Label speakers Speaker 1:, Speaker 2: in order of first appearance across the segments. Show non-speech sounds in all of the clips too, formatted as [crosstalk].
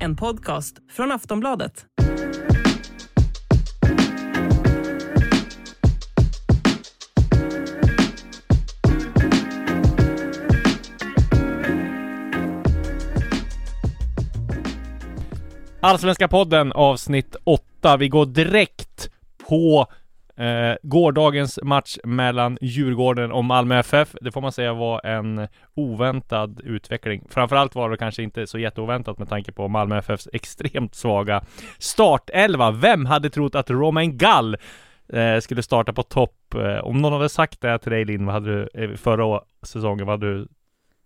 Speaker 1: En podcast från Aftonbladet.
Speaker 2: Allsvenska podden avsnitt 8. Vi går direkt på eh, gårdagens match mellan Djurgården och Malmö FF. Det får man säga var en oväntad utveckling. Framförallt var det kanske inte så jätteoväntat med tanke på Malmö FFs extremt svaga startelva. Vem hade trott att Romain Gall eh, skulle starta på topp? Eh, om någon hade sagt det till dig Linn, vad hade du eh, förra säsongen, vad hade du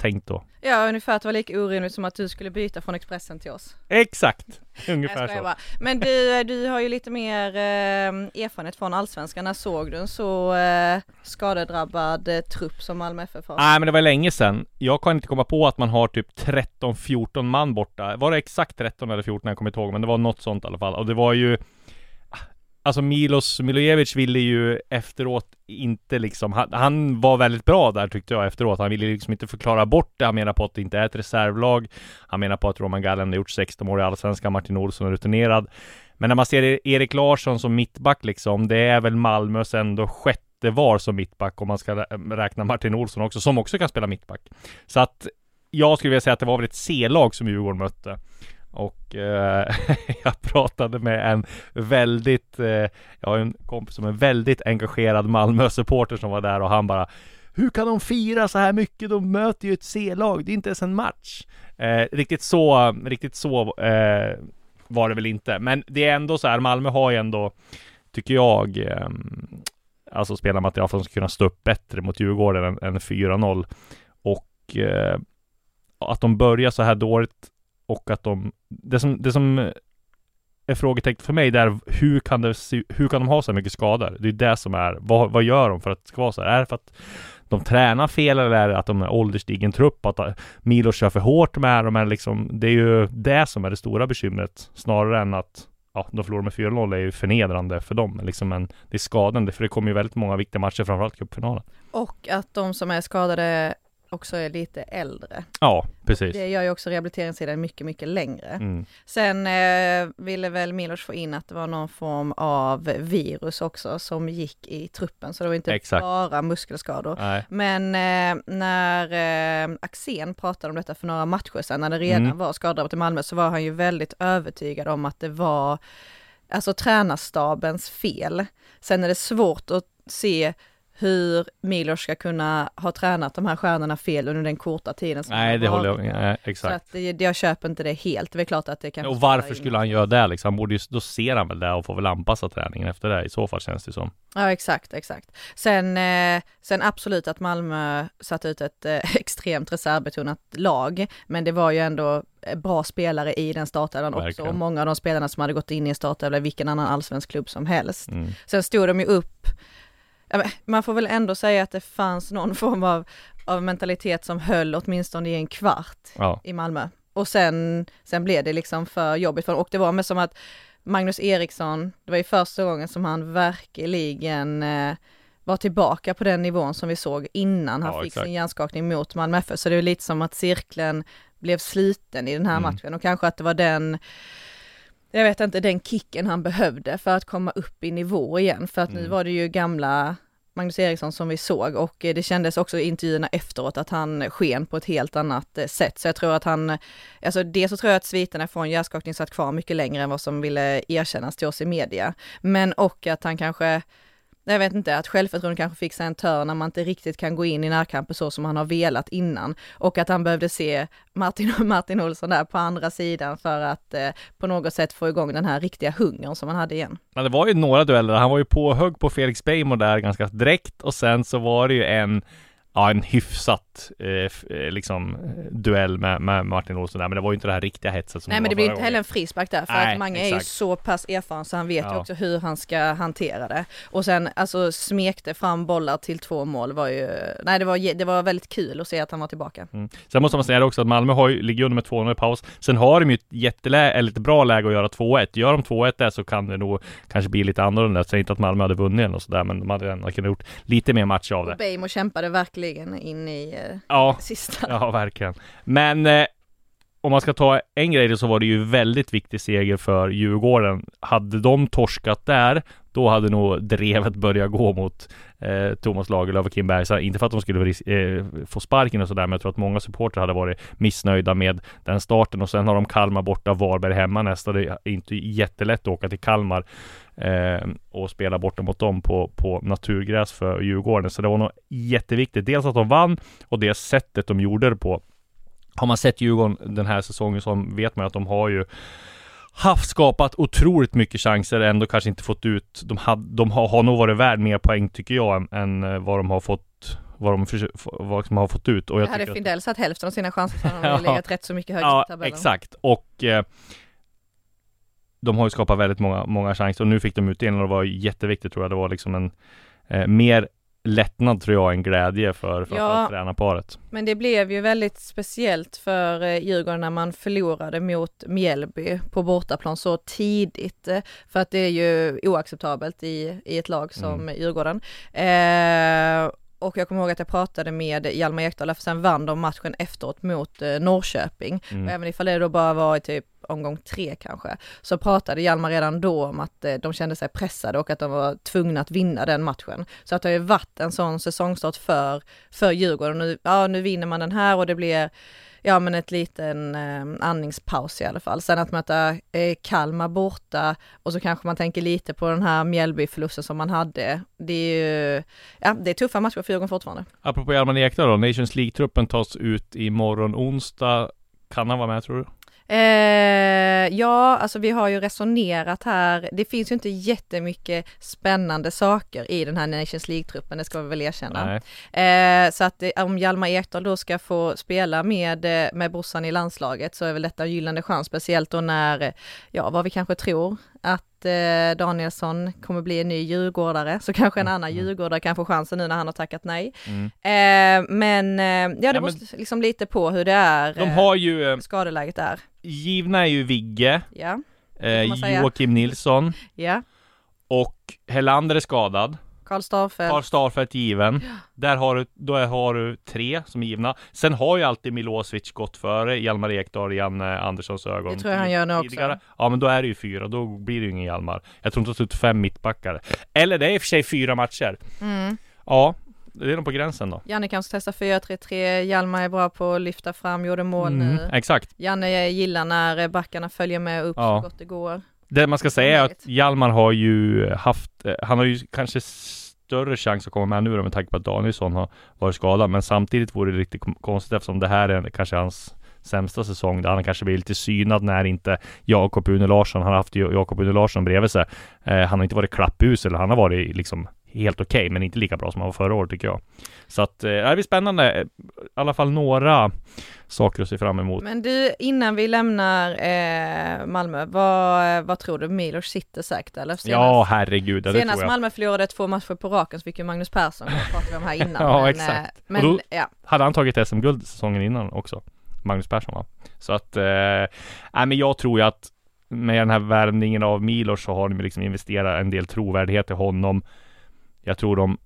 Speaker 2: tänkt då?
Speaker 3: Ja, ungefär att det var lika orimligt som att du skulle byta från Expressen till oss.
Speaker 2: Exakt! [laughs] Ungefär
Speaker 3: skojar
Speaker 2: så.
Speaker 3: bara. Men du, du har ju lite mer eh, erfarenhet från Allsvenskan. När såg du en så eh, skadedrabbad eh, trupp som Malmö FF har?
Speaker 2: Nej men det var länge sedan. Jag kan inte komma på att man har typ 13-14 man borta. Var det exakt 13 eller 14? Jag kommer inte ihåg, men det var något sånt i alla fall. Och det var ju Alltså Milos Milojevic ville ju efteråt inte liksom, han, han var väldigt bra där tyckte jag efteråt. Han ville liksom inte förklara bort det. Han menar på att det inte är ett reservlag. Han menar på att Roman Gallen har gjort 16 år i Allsvenskan, Martin Olsson är rutinerad. Men när man ser Erik Larsson som mittback liksom, det är väl Malmös ändå sjätte var som mittback om man ska räkna Martin Olsson också, som också kan spela mittback. Så att jag skulle vilja säga att det var väl ett C-lag som Djurgården mötte. Och eh, [laughs] jag pratade med en väldigt, eh, jag har en kompis som är väldigt engagerad Malmö-supporter som var där och han bara Hur kan de fira så här mycket? De möter ju ett C-lag, det är inte ens en match. Eh, riktigt så, riktigt så eh, var det väl inte. Men det är ändå så här, Malmö har ju ändå, tycker jag, eh, alltså spelarmaterial för att de ska kunna stå upp bättre mot Djurgården än, än 4-0. Och eh, att de börjar så här dåligt och att de, det som, det som är frågetecknet för mig det är hur kan det se, hur kan de ha så här mycket skador? Det är det som är, vad, vad gör de för att det ska vara så här? Är det för att de tränar fel eller är det att de är ålderstigen trupp? Att Milo kör för hårt med dem? Är liksom, det är ju det som är det stora bekymret snarare än att Ja, de förlorar med 4-0 är ju förnedrande för dem, liksom, men det är skadande för det kommer ju väldigt många viktiga matcher, framförallt cupfinalen.
Speaker 3: Och att de som är skadade också är lite äldre.
Speaker 2: Ja, precis.
Speaker 3: Det gör ju också rehabiliteringstiden mycket, mycket längre.
Speaker 2: Mm.
Speaker 3: Sen eh, ville väl Milos få in att det var någon form av virus också som gick i truppen, så det var inte
Speaker 2: Exakt.
Speaker 3: bara muskelskador.
Speaker 2: Nej.
Speaker 3: Men eh, när eh, Axén pratade om detta för några matcher sedan, när det redan
Speaker 2: Mm.
Speaker 3: var skadedrabbat i Malmö, så var han ju väldigt övertygad om att det var alltså tränarstabens fel. Sen är det svårt att se hur Milos ska kunna ha tränat de här stjärnorna fel under den korta tiden som
Speaker 2: Nej, det håller jag,
Speaker 3: där.
Speaker 2: nej,
Speaker 3: Så
Speaker 2: exakt.
Speaker 3: att det, jag köper inte det helt. Det är klart att det kan
Speaker 2: Och varför skulle han göra det liksom? Han borde ju, då ser han väl det och får väl anpassa träningen efter det i så fall känns det som.
Speaker 3: Ja exakt, exakt. Sen, eh, sen absolut att Malmö satte ut ett eh, [laughs] extremt reservbetonat lag, men det var ju ändå eh, bra spelare i den startelvan också och många av de spelarna som hade gått in i en startelva i vilken annan allsvensk klubb som helst.
Speaker 2: Mm.
Speaker 3: Sen stod de ju upp, man får väl ändå säga att det fanns någon [laughs] form av, av mentalitet som höll åtminstone i en kvart
Speaker 2: Ja,
Speaker 3: i Malmö. Och sen, sen blev det liksom för jobbigt för dem. Och det var med som att Magnus Eriksson, det var ju första gången som han verkligen eh, var tillbaka på den nivån som vi såg innan han
Speaker 2: Ja,
Speaker 3: fick
Speaker 2: exakt.
Speaker 3: sin hjärnskakning mot Malmö FF. Så det är lite som att cirkeln blev sliten i den här
Speaker 2: Mm.
Speaker 3: matchen och kanske att det var den jag vet inte, den kicken han behövde för att komma upp i nivå igen. För att nu
Speaker 2: Mm.
Speaker 3: var det ju gamla Magnus Eriksson som vi såg och eh, det kändes också i intervjuerna efteråt att han sken på ett helt annat eh, sätt. Så jag tror att han, alltså det så tror jag att sviterna från hjärnskakning satt kvar mycket längre än vad som ville erkännas till oss i media. Men och att han kanske jag vet inte, att självförtroendet kanske fick sig en törn när man inte riktigt kan gå in i närkampen så som han har velat innan. Och att han behövde se Martin, [laughs] Martin Olsson där på andra sidan för att eh, på något sätt få igång den här riktiga hungern som han hade igen.
Speaker 2: Ja, det var ju några dueller. Han var ju påhugg på Felix Beijmo där ganska direkt och sen så var det ju en ja, en hyfsat eh, eh, liksom duell med, med Martin Olsson där, men det var ju inte det här riktiga hetset som
Speaker 3: Nej men det blir inte heller en frispark där, för
Speaker 2: Nej,
Speaker 3: att Mange
Speaker 2: exakt.
Speaker 3: är ju så pass erfaren så han vet
Speaker 2: Ja.
Speaker 3: ju också hur han ska hantera det. Och sen alltså smekte fram bollar till två mål var ju, nej det var, det var väldigt kul att se att han var tillbaka.
Speaker 2: Mm. Sen måste man säga det också att Malmö har ju, ligger under med 2-0 i paus. Sen har de ju ett jättelä eller ett bra läge att göra 2-1. Gör de 2-1 där så kan det nog kanske bli lite annorlunda. Jag säger inte att Malmö hade vunnit eller sådär, men de hade ändå kunnat gjort lite mer match av det.
Speaker 3: Och Beijmo kämpade verkligen in i eh,
Speaker 2: Ja,
Speaker 3: sista.
Speaker 2: ja verkligen. Men eh, om man ska ta en grej så var det ju väldigt viktig seger för Djurgården. Hade de torskat där, då hade nog drevet börjat gå mot eh, Thomas Lagerlöf och Kim Bergström. Inte för att de skulle eh, få sparken och sådär, men jag tror att många supportrar hade varit missnöjda med den starten. Och sen har de Kalmar borta, Varberg hemma nästa. Det är inte jättelätt att åka till Kalmar eh, och spela borta mot dem på, på naturgräs för Djurgården. Så det var nog jätteviktigt. Dels att de vann och det sättet de gjorde det på. Har man sett Djurgården den här säsongen så vet man att de har ju haft skapat otroligt mycket chanser ändå kanske inte fått ut. De, hade, de har, har nog varit värd mer poäng tycker jag än, än eh, vad de har fått vad de, försö- vad de har fått ut. Och jag
Speaker 3: hade
Speaker 2: att-
Speaker 3: Findell satt hälften av sina chanser så hade han [laughs] legat rätt så mycket högre
Speaker 2: Ja,
Speaker 3: i tabellen.
Speaker 2: exakt. Och eh, de har ju skapat väldigt många, många chanser och nu fick de utdelning och det var jätteviktigt tror jag. Det var liksom en eh, mer lättnad tror jag än glädje för framförallt
Speaker 3: Ja.
Speaker 2: tränarparet.
Speaker 3: Men det blev ju väldigt speciellt för eh, Djurgården när man förlorade mot Mjällby på bortaplan så tidigt. eh, För att det är ju oacceptabelt i, i ett lag som
Speaker 2: Mm.
Speaker 3: Djurgården. Eh, och jag kommer ihåg att jag pratade med Hjalmar Ekdal, för sen vann de matchen efteråt mot eh, Norrköping.
Speaker 2: Mm.
Speaker 3: Och även ifall det då bara var i typ omgång tre kanske, så pratade Hjalmar redan då om att eh, de kände sig pressade och att de var tvungna att vinna den matchen. Så att det har ju varit en sån säsongstart för, för Djurgården. Nu, ja, nu vinner man den här och det blir Ja men ett liten eh, andningspaus i alla fall. Sen att möta eh, Kalmar borta och så kanske man tänker lite på den här Mjällby-förlusten som man hade. Det är ju, ja det är tuffa matcher för Djurgården fortfarande.
Speaker 2: Apropå Hjalmar Ekdal då, Nations League-truppen tas ut imorgon onsdag. Kan han vara med tror du?
Speaker 3: Eh, ja, alltså vi har ju resonerat här. Det finns ju inte jättemycket spännande saker i den här Nations League-truppen, det ska vi väl erkänna. Eh, så att det, om Hjalmar Ekdal då ska få spela med, eh, med brorsan i landslaget så är väl detta en gyllene chans, speciellt då när, eh, ja vad vi kanske tror, att eh, Danielsson kommer bli en ny djurgårdare, så kanske en annan
Speaker 2: Mm.
Speaker 3: djurgårdare kan få chansen nu när han har tackat nej.
Speaker 2: Mm.
Speaker 3: Eh, men eh, ja, det
Speaker 2: Ja, men-
Speaker 3: måste liksom lite på hur det är,
Speaker 2: De
Speaker 3: eh,
Speaker 2: har ju, eh,
Speaker 3: skadeläget är.
Speaker 2: Givna är ju Vigge,
Speaker 3: Ja,
Speaker 2: eh. Joakim Nilsson
Speaker 3: ja.
Speaker 2: och Helander är skadad.
Speaker 3: Karl Starfelt.
Speaker 2: Karl Starfelt given. Där har du, då har du tre som är givna. Sen har ju alltid Milosevic gått före Hjalmar Ekdal i Janne Anderssons ögon.
Speaker 3: Det tror jag han gör nu också.
Speaker 2: tidigare. Ja men då är det ju fyra, då blir det ju ingen Hjalmar. Jag tror inte att det fem mittbackar. Eller det är i och för sig fyra matcher.
Speaker 3: Mm.
Speaker 2: Ja, det är nog på gränsen då.
Speaker 3: Janne kanske testar 4-3-3, Hjalmar är bra på att lyfta fram, gjorde mål
Speaker 2: Mm,
Speaker 3: nu.
Speaker 2: exakt.
Speaker 3: Janne gillar när backarna följer med upp
Speaker 2: Ja.
Speaker 3: så gott det går.
Speaker 2: Det man ska säga är att. Hjalmar har ju haft, eh, han har ju kanske större chans att komma med nu då med tanke på att Danielsson har varit skadad. Men samtidigt vore det riktigt konstigt eftersom det här är kanske hans sämsta säsong där han kanske blir lite synad när inte Jakob Une Larsson, han har haft Jakob Une Larsson bredvid sig. Eh, han har inte varit klappus eller han har varit liksom helt okej, men inte lika bra som han var förra året tycker jag. Så att eh, det blir spännande. I alla fall några saker att se fram emot.
Speaker 3: Men du, innan vi lämnar eh, Malmö, vad, vad tror du? Milos sitter säkert eller? Senast,
Speaker 2: Ja, herregud, ja,
Speaker 3: senast. Malmö förlorade två matcher på raken så fick ju Magnus Persson, det pratade vi om här innan. [laughs]
Speaker 2: Ja,
Speaker 3: men,
Speaker 2: exakt.
Speaker 3: eh, Men,
Speaker 2: Och då-
Speaker 3: ja.
Speaker 2: Hade han tagit SM-guld säsongen innan också? Magnus Persson va? Så att, eh, nej men jag tror ju att med den här värvningen av Milos så har de liksom investerat en del trovärdighet i honom. Jag tror de,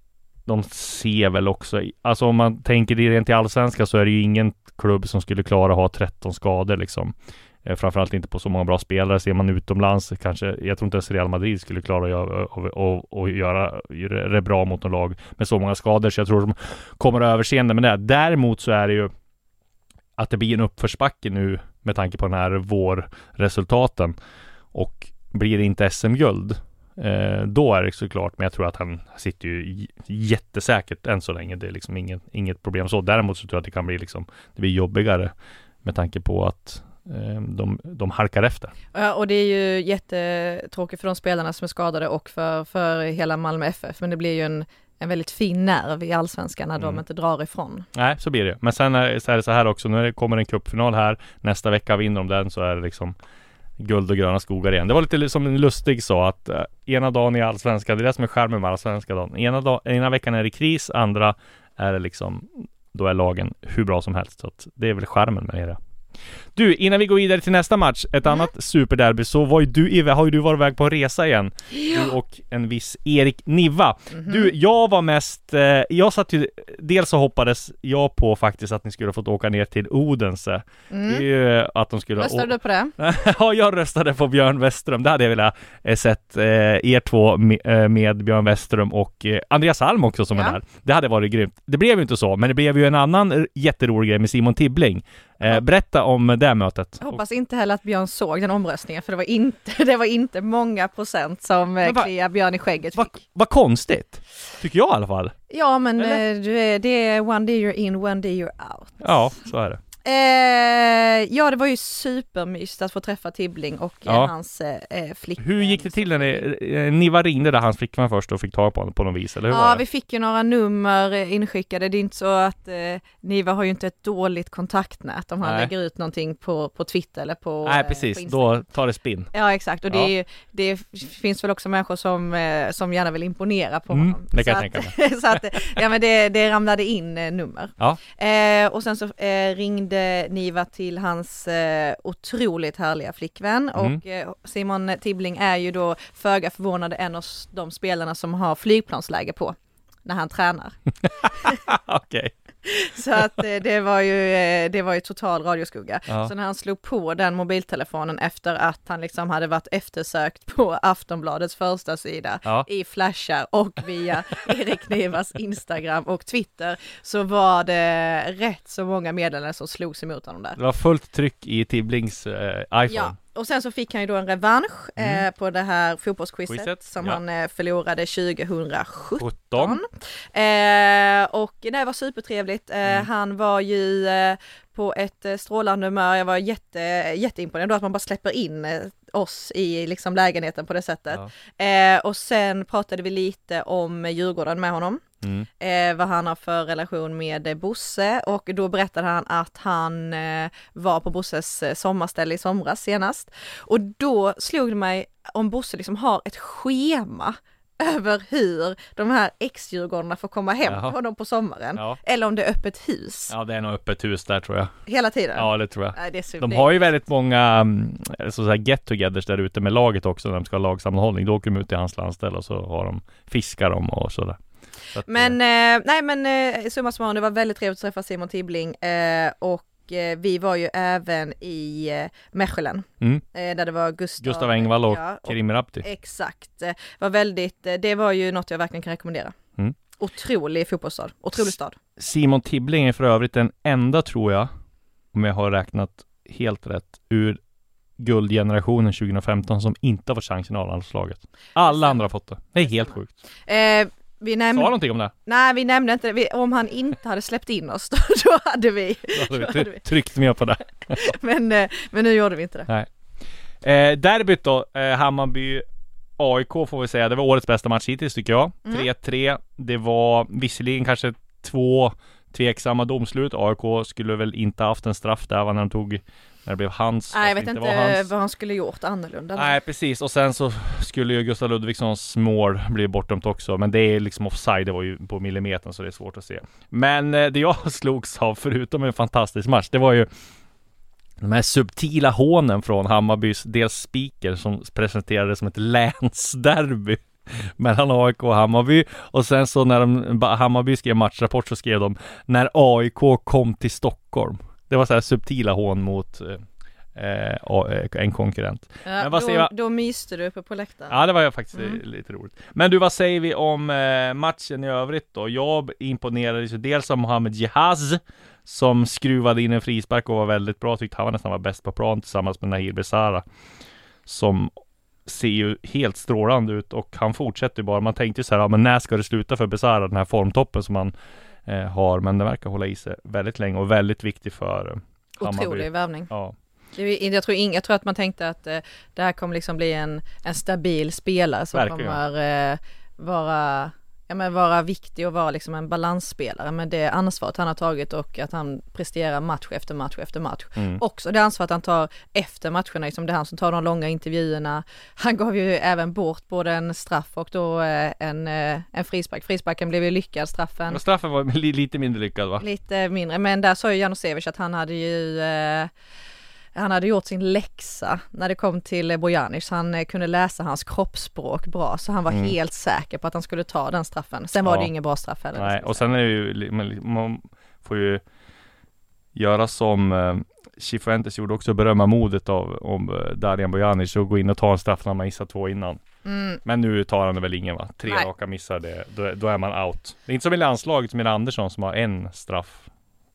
Speaker 2: de ser väl också, alltså om man tänker det rent i allsvenska så är det ju ingen klubb som skulle klara att ha 13 skador liksom. Eh, framförallt inte på så många bra spelare. Ser man utomlands kanske, jag tror inte ens Real Madrid skulle klara att göra, göra det bra mot något lag med så många skador. Så jag tror de kommer att ha överseende med det. Däremot så är det ju att det blir en uppförsbacke nu med tanke på den här vårresultaten. Och blir det inte SM-guld eh, då är det såklart, men jag tror att han sitter ju jättesäkert än så länge. Det är liksom inget, inget problem så. Däremot så tror jag att det kan bli liksom, det blir jobbigare med tanke på att eh, de, de halkar efter.
Speaker 3: Ja, och det är ju jättetråkigt för de spelarna som är skadade och för, för hela Malmö FF, men det blir ju en, en väldigt fin nerv i allsvenskan när de
Speaker 2: Mm.
Speaker 3: inte drar ifrån.
Speaker 2: Nej, så blir det. Men sen är, så är det så här också, nu kommer en cupfinal här, nästa vecka vinner de den så är det liksom guld och gröna skogar igen. Det var lite som en lustig sa att eh, ena dagen i allsvenskan, det är det som är charmen med allsvenska dagen. Ena, dag, ena veckan är det kris, andra är det liksom, då är lagen hur bra som helst. Så att det är väl charmen med det. Du, innan vi går vidare till nästa match, ett
Speaker 3: Mm.
Speaker 2: annat superderby, så var ju du, har ju du varit iväg på en resa igen. Du och en viss Erik Niva.
Speaker 3: Mhm.
Speaker 2: Du, jag var mest, eh, jag satt ju, dels så hoppades jag på faktiskt att ni skulle ha fått åka ner till Odense. Det är
Speaker 3: Mm.
Speaker 2: ju att de skulle
Speaker 3: Röstade du på det? [laughs]
Speaker 2: ja, jag röstade på Björn Westström. Det hade jag velat eh, sett eh, er två med, eh, med Björn Westström och eh, Andreas Alm också som
Speaker 3: Ja.
Speaker 2: är där. Det hade varit grymt. Det blev ju inte så, men det blev ju en annan eh, jätterolig grej med Simon Tibbling. Eh, berätta om det mötet.
Speaker 3: Jag hoppas inte heller att Björn såg den omröstningen, för det var inte, [laughs] det var inte många procent som eh,
Speaker 2: va-
Speaker 3: kliade Björn i skägget
Speaker 2: Vad
Speaker 3: fick.
Speaker 2: vad konstigt, tycker jag i alla fall.
Speaker 3: Ja, men eh, det är one day you're in, one day you're out.
Speaker 2: Ja, så är det.
Speaker 3: Eh, ja, det var ju supermysigt att få träffa Tibbling och eh,
Speaker 2: Ja.
Speaker 3: hans eh, flickvän.
Speaker 2: Hur gick det till när ni, eh, Niva ringde där hans flickvän först och fick tag på honom på något vis, eller hur
Speaker 3: Ja, vi fick ju några nummer eh, inskickade. Det är inte så att eh, Niva har ju inte ett dåligt kontaktnät om han
Speaker 2: Nej.
Speaker 3: lägger ut någonting på, på Twitter eller på
Speaker 2: Nej,
Speaker 3: eh, på
Speaker 2: precis.
Speaker 3: Instagram.
Speaker 2: Då tar det spinn.
Speaker 3: Ja exakt och det,
Speaker 2: Ja.
Speaker 3: ju- det finns väl också människor som, eh, som gärna vill imponera på
Speaker 2: Mm,
Speaker 3: honom.
Speaker 2: det kan
Speaker 3: så
Speaker 2: jag
Speaker 3: att,
Speaker 2: tänka [laughs]
Speaker 3: så att, ja men det, det ramlade in eh, nummer.
Speaker 2: Ja.
Speaker 3: Eh, och sen så eh, ringde Niva till hans eh, otroligt härliga flickvän
Speaker 2: Mm.
Speaker 3: och eh, Simon Tibbling är ju då föga förvånande en av de spelarna som har flygplansläge på när han tränar. [laughs]
Speaker 2: Okej. [laughs]
Speaker 3: Så att eh, det var ju, eh, det var ju total radioskugga.
Speaker 2: Ja.
Speaker 3: Så när han slog på den mobiltelefonen efter att han liksom hade varit eftersökt på [laughs] Aftonbladets första sida
Speaker 2: Ja.
Speaker 3: i flashar och via [laughs] Erik Nevas Instagram och Twitter så var det rätt så många meddelanden som slogs emot honom där.
Speaker 2: Det var fullt tryck i Tibblings eh, iPhone.
Speaker 3: Ja, och sen så fick han ju då en revansch eh, på det här fotbollsquizet
Speaker 2: Quizet,
Speaker 3: som
Speaker 2: ja.
Speaker 3: han eh, förlorade 2017.
Speaker 2: 17.
Speaker 3: Eh, och det var supertrevligt. Eh,
Speaker 2: Mm.
Speaker 3: Han var ju eh, på ett eh, strålande humör. Jag var jätte, jätteimponerad då att man bara släpper in eh, oss i liksom lägenheten på det sättet.
Speaker 2: Ja.
Speaker 3: Eh, och sen pratade vi lite om Djurgården med honom.
Speaker 2: Mm.
Speaker 3: Eh, vad han har för relation med eh, Bosse och då berättade han att han eh, var på Bosses eh, sommarställe i somras senast. Och då slog det mig om Bosse liksom har ett schema [laughs] över hur de här ex-djurgårdarna får komma hem
Speaker 2: Jaha.
Speaker 3: till honom på sommaren.
Speaker 2: Ja.
Speaker 3: Eller om det är öppet hus
Speaker 2: ja, det är nog öppet hus där tror jag.
Speaker 3: hela tiden.
Speaker 2: Ja, det tror jag.
Speaker 3: Nej, det
Speaker 2: De har ju väldigt många mm, så att säga, get-togethers där ute med laget också när de ska ha lagsammanhållning. Då åker de ut till hans landställe och så har de fiskar dem och sådär. Att,
Speaker 3: Men,
Speaker 2: eh,
Speaker 3: eh, nej men eh, summa summarum, det var väldigt trevligt att träffa Simon Tibbling eh, och eh, vi var ju även i eh, Mechelen,
Speaker 2: mm.
Speaker 3: där det var Gustav,
Speaker 2: Gustav Engvall och
Speaker 3: ja,
Speaker 2: Kerim Rapti.
Speaker 3: Exakt, var väldigt, det var ju något jag verkligen kan rekommendera.
Speaker 2: Mm.
Speaker 3: Otrolig fotbollsstad, otrolig stad.
Speaker 2: Simon Tibbling är för övrigt den enda tror jag, om jag har räknat helt rätt, ur guldgenerationen 2015 som inte har fått chansen i A-landslaget. Alla andra har fått det. Det är helt sjukt.
Speaker 3: Eh, vi
Speaker 2: Sa
Speaker 3: nämnde,
Speaker 2: någonting om det?
Speaker 3: nej vi nämnde inte det, vi, om han inte hade släppt in oss [laughs] då, då hade vi,
Speaker 2: Då hade vi tryckt mer på det. [laughs]
Speaker 3: men, eh, men nu gjorde vi inte det.
Speaker 2: Eh, derbyt då, eh, Hammarby AIK får vi säga, det var årets bästa match hittills tycker jag.
Speaker 3: Mm.
Speaker 2: 3-3. Det var visserligen kanske två tveksamma domslut. AIK skulle väl inte haft en straff där när de tog, när det blev hans.
Speaker 3: Nej jag vet inte
Speaker 2: hans.
Speaker 3: vad han skulle gjort annorlunda.
Speaker 2: Nej precis, och sen så skulle ju Gustav Ludvigssons mål bli bortdömt också Men det är liksom offside, det var ju på millimetern så det är svårt att se Men eh, det jag [laughs] slogs av, förutom en fantastisk match, det var ju de här subtila hånen från Hammarbys dels speaker som presenterades som ett [laughs] länsderby [laughs] mellan AIK och Hammarby och sen så när de, Hammarby skrev matchrapport så skrev de när AIK kom till Stockholm. Det var så här subtila hån mot eh, eh, eh, en konkurrent.
Speaker 3: Ja,
Speaker 2: Men vad
Speaker 3: då,
Speaker 2: säger jag?
Speaker 3: då myste du uppe på läktaren.
Speaker 2: Ja det var faktiskt
Speaker 3: Mm.
Speaker 2: eh, lite roligt. Men du vad säger vi om eh, matchen i övrigt då? Jag imponerades ju dels av Mohamed Jehaz som skruvade in en frispark och var väldigt bra. Tyckte han var nästan var bäst på plan tillsammans med Nahir Besara. Som ser ju helt strålande ut och han fortsätter ju bara. Man tänkte så här, ja, men när ska det sluta för Besara, den här formtoppen som han eh, har. Men den verkar hålla i sig väldigt länge och väldigt viktig för eh, Hammarby.
Speaker 3: Otrolig värvning.
Speaker 2: Ja.
Speaker 3: Jag tror, jag tror att man tänkte att eh, det här kommer liksom bli en, en stabil spelare som
Speaker 2: Verkligen.
Speaker 3: kommer eh, vara ja, men vara viktig och vara liksom en balansspelare med det ansvaret han har tagit och att han presterar match efter match efter match.
Speaker 2: Mm.
Speaker 3: Också det ansvaret han tar efter matcherna, liksom det är han som tar de långa intervjuerna. Han gav ju även bort både en straff och då eh, en, eh, en frispark. Frisparken blev ju lyckad, straffen
Speaker 2: Men straffen var li- lite mindre lyckad va?
Speaker 3: lite mindre. Men där sa ju Janosevic att han hade ju eh, han hade gjort sin läxa när det kom till Bojanic. Han eh, kunde läsa hans kroppsspråk bra, så han var
Speaker 2: Mm.
Speaker 3: helt säker på att han skulle ta den straffen. Sen var
Speaker 2: Ja.
Speaker 3: det ingen bra straff heller.
Speaker 2: Nej,
Speaker 3: vi
Speaker 2: och sen är det ju, man får ju göra som eh, Cifuentes gjorde också, berömma modet av om eh, Darijan Bojanic och gå in och ta en straff när man missat två innan.
Speaker 3: Mm,
Speaker 2: Men nu tar han det väl ingen va? Tre
Speaker 3: Nej.
Speaker 2: raka missar, det, då, är- då är man out. Det är inte som i landslaget i Andersson som har en straff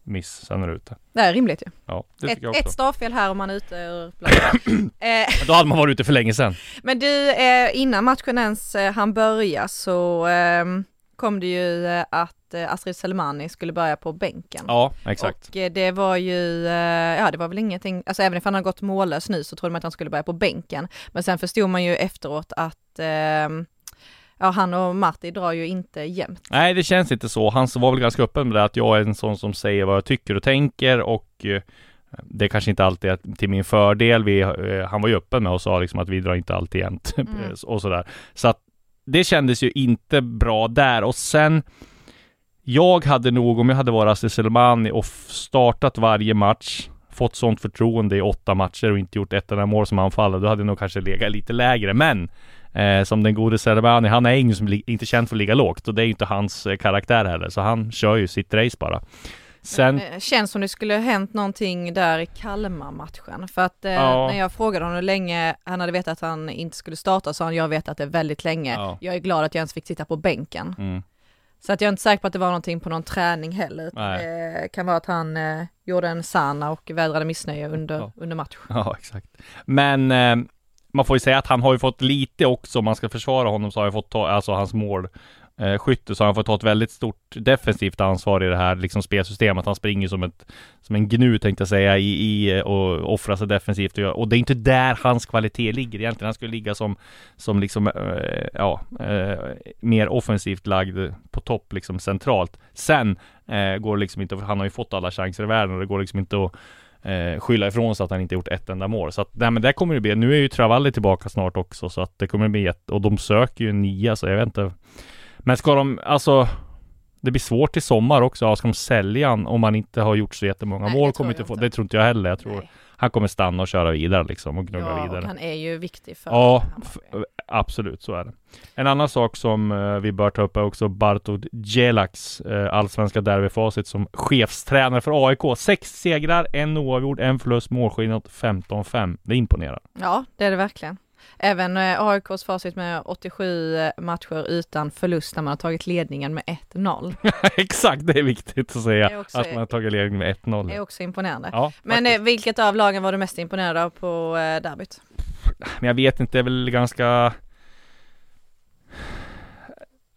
Speaker 2: miss, sen är det ute.
Speaker 3: det är rimligt ju.
Speaker 2: Ja, det
Speaker 3: Ett, ett stavfel här om man är ute ur [clears throat] eh,
Speaker 2: Då hade man varit ute för länge sedan. [laughs]
Speaker 3: Men du, eh, innan matchen ens eh, han börja så eh, kom det ju eh, att eh, Astrid Selmani skulle börja på bänken.
Speaker 2: Ja, exakt.
Speaker 3: Och det var ju, ja det var väl ingenting, alltså även om han har gått mållös nu så trodde man att han skulle börja på bänken. Men sen förstod man ju efteråt att eh, ja, han och Marti drar ju inte jämnt.
Speaker 2: Nej, det känns inte så. Han var väl ganska öppen med det att jag är en sån som säger vad jag tycker och tänker och eh, det kanske inte alltid är till min fördel. Vi, eh, han var ju öppen med och sa liksom att vi drar inte alltid jämnt [laughs]
Speaker 3: Mm.
Speaker 2: och sådär. Så att det kändes ju inte bra där och sen jag hade nog, om jag hade varit Aziz Selmani och startat varje match, fått sånt förtroende i åtta matcher och inte gjort ett enda mål som anfallare, då hade jag nog kanske legat lite lägre. Men eh, som den gode Selmani, han är ingen som inte känd för att ligga lågt och det är ju inte hans eh, karaktär heller, så han kör ju sitt race bara. Sen,
Speaker 3: Eh, Känns som det skulle ha hänt någonting där i Kalmar-matchen. För att eh,
Speaker 2: Ja.
Speaker 3: när jag frågade honom hur länge han hade vetat att han inte skulle starta så han jag vet att det är väldigt länge.
Speaker 2: Ja.
Speaker 3: Jag är glad att jag ens fick sitta på bänken.
Speaker 2: mm,
Speaker 3: Så att jag är inte säker på att det var någonting på någon träning heller. Det kan vara att han eh, gjorde en sana och vädrade missnöje under,
Speaker 2: Ja.
Speaker 3: under match.
Speaker 2: Ja, exakt. Men eh, man får ju säga att han har ju fått lite också, om man ska försvara honom så har jag fått ta, alltså hans mål eh, skytte, så har han fått ta ett väldigt stort defensivt ansvar i det här liksom spelsystemet. Han springer som ett, som en gnu tänkte jag säga, i, i eh, och offrar sig defensivt. Och, och det är inte där hans kvalitet ligger egentligen. Han skulle ligga som, som liksom, eh, ja, eh, mer offensivt lagd på topp liksom centralt. Sen eh, går det liksom inte, han har ju fått alla chanser i världen och det går liksom inte att eh, skylla ifrån sig att han inte gjort ett enda mål. Så att, nej men det kommer det bli. Nu är ju Travalli tillbaka snart också så att det kommer bli ett, och de söker ju en nia så jag vet inte. Men ska de, alltså det blir svårt i sommar också. Ja, ska de sälja han om han inte har gjort så jättemånga
Speaker 3: Nej,
Speaker 2: mål? Kommer inte få,
Speaker 3: inte.
Speaker 2: det tror inte jag heller. Jag tror
Speaker 3: Nej.
Speaker 2: han kommer stanna och köra vidare liksom och gnugga
Speaker 3: Ja,
Speaker 2: vidare.
Speaker 3: och han är ju viktig för
Speaker 2: Ja, absolut så är det. En annan sak som eh, vi bör ta upp är också Bartod Djelax, eh, allsvenska derbyfacit som chefstränare för AIK. Sex segrar, en oavgjord, en förlust, målskillnad 15-5. Det imponerar.
Speaker 3: Ja, det är det verkligen. Även eh, AIKs facit med 87 matcher utan förlust när man har tagit ledningen med 1-0. [laughs]
Speaker 2: Exakt, det är viktigt att säga.
Speaker 3: Det också-
Speaker 2: att man har tagit ledning med 1-0.
Speaker 3: är också imponerande.
Speaker 2: Ja,
Speaker 3: Men eh, vilket av lagen var du mest imponerad av på eh, derbyt?
Speaker 2: Men jag vet inte, det är väl ganska...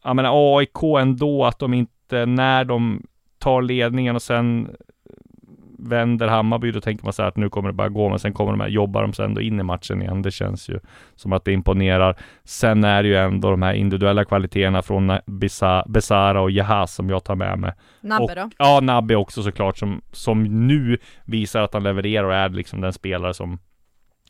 Speaker 2: Jag menar AIK ändå, att de inte, när de tar ledningen och sen vänder Hammarby, då tänker man så här att nu kommer det bara gå, men sen kommer de här, jobbar de sig ändå in i matchen igen. Det känns ju som att det imponerar. Sen är det ju ändå de här individuella kvaliteterna från Besara och Jahas som jag tar med mig.
Speaker 3: Nabbe
Speaker 2: Och-
Speaker 3: då?
Speaker 2: Ja, Nabbe också såklart som, som nu visar att han levererar och är liksom den spelare som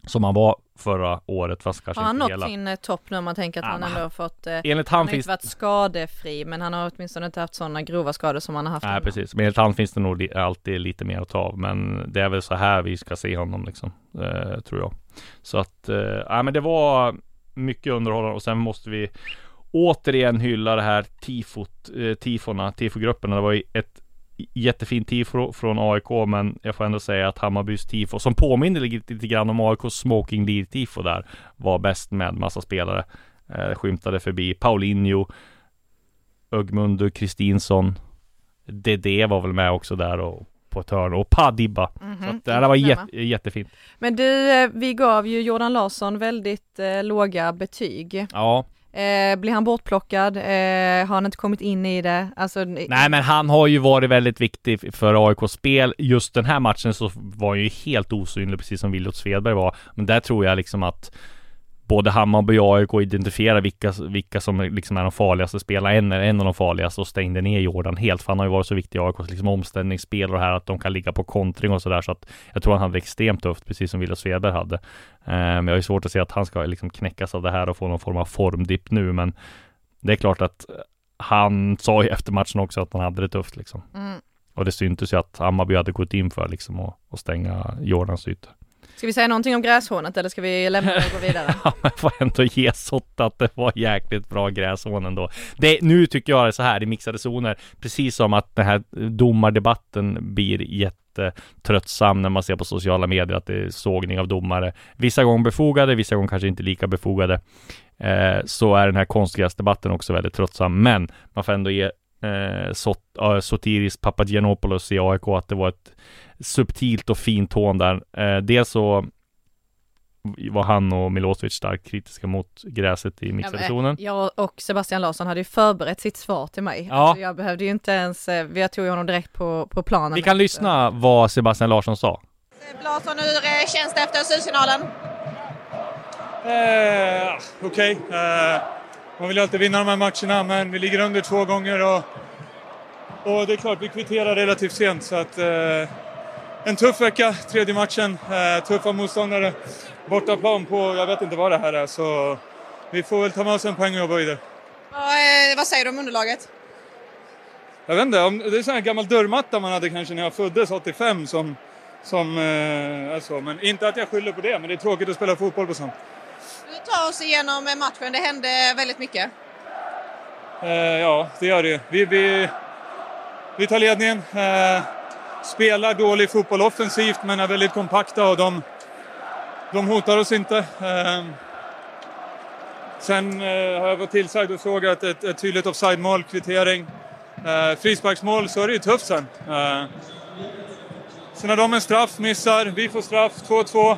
Speaker 2: som han var förra året fast kanske
Speaker 3: Har han
Speaker 2: inte
Speaker 3: nått
Speaker 2: hela.
Speaker 3: sin eh, topp nu om man tänker att han
Speaker 2: men
Speaker 3: ändå har fått eh,
Speaker 2: Enligt
Speaker 3: han
Speaker 2: han
Speaker 3: har
Speaker 2: finns
Speaker 3: inte varit skadefri men han har åtminstone inte haft sådana grova skador som han har haft
Speaker 2: Nej
Speaker 3: innan.
Speaker 2: precis, men enligt han finns det nog li- alltid lite mer att ta av. Men det är väl så här vi ska se honom liksom eh, Tror jag. Så att, eh, ja men det var mycket underhållande. Och sen måste vi Återigen hylla det här tifot, eh, tifona, tifogrupperna Det var ju ett jättefint tifo från AIK men jag får ändå säga att Hammarbys tifo som påminner lite, lite grann om AIKs Smoking Lead tifo där var bäst med massa spelare eh, skymtade förbi Paulinho Ögmundur Kristinsson DD var väl med också där och på ett hörn och Padibba.
Speaker 3: Mhm,
Speaker 2: Så att det här var jätte, jättefint.
Speaker 3: Men du, eh, vi gav ju Jordan Larsson väldigt eh, låga betyg.
Speaker 2: Ja,
Speaker 3: Eh, blir han bortplockad? Eh, har han inte kommit in i det? Alltså,
Speaker 2: nej men han har ju varit väldigt viktig för AIKs spel. Just den här matchen så var han ju helt osynlig precis som Williot Svedberg var. Men där tror jag liksom att både Hammarby och AIK identifierar vilka, vilka som liksom är de farligaste spelarna. En, en av de farligaste och stängde ner Jordan helt. För han har ju varit så viktig i AIKs liksom omställningsspel och det här att de kan ligga på kontring och sådär. Så att jag tror han hade extremt tufft, precis som Williot Svedberg hade. Eh, Men jag har ju svårt att se att han ska liksom knäckas av det här och få någon form av formdipp nu. Men det är klart att han sa ju efter matchen också att han hade det tufft liksom.
Speaker 3: Mm.
Speaker 2: Och det syntes ju att Hammarby hade gått in för liksom att, att stänga Jordans ytor.
Speaker 3: Ska vi säga någonting om gräshånet eller ska vi lämna det och gå vidare? [laughs]
Speaker 2: Ja men får ändå ge Sotta att det var jäkligt bra gräshån ändå. Det, nu tycker jag det är så här i mixade zoner, precis som att den här domardebatten blir jättetröttsam när man ser på sociala medier att det är sågning av domare. Vissa gånger befogade, vissa gånger kanske inte lika befogade. Eh, så är den här konstgräsdebatten också väldigt tröttsam, men man får ändå ge eh, Sot, äh, Sotiris Papagiannopoulos i AIK att det var ett subtilt och fint hån där. Eh, dels så var han och Milosevic starkt kritiska mot gräset i mixade
Speaker 3: Ja,
Speaker 2: zonen.
Speaker 3: men Jag och Sebastian Larsson hade ju förberett sitt svar till mig.
Speaker 2: Ja.
Speaker 3: Alltså jag behövde ju inte ens, eh, jag tog ju honom direkt på, på planen.
Speaker 2: Vi kan lyssna vad Sebastian Larsson sa.
Speaker 4: Larsson, hur eh, känns det efter slutsignalen?
Speaker 5: Eh, Okej. Eh, man vill ju alltid vinna de här matcherna, men vi ligger under två gånger och, och det är klart, vi kvitterar relativt sent. Så att, eh, en tuff vecka, tredje matchen. Eh, tuffa motståndare. Bortaplan på, jag vet inte vad det här är, så vi får väl ta med oss en poäng och jobba vidare.
Speaker 4: Vad, eh, vad säger du om underlaget?
Speaker 5: Jag vet inte, om, det är sån här gammal dörrmatta man hade kanske när jag föddes 85 som, som eh, är så. Men inte att jag skyller på det, men det är tråkigt att spela fotboll på sånt.
Speaker 4: Ta oss igenom matchen, det hände väldigt mycket.
Speaker 5: Eh, ja, det gör det. Vi, vi, vi tar ledningen. Eh, spelar dålig fotboll offensivt men är väldigt kompakta och de, de hotar oss inte. Eh, sen eh, har jag varit tillsagd och sågat ett, ett tydligt offside-mål, kvittering. Eh, frisparksmål så är det ju tufft sen. Eh, sen har de en straff, missar. Vi får straff, 2-2.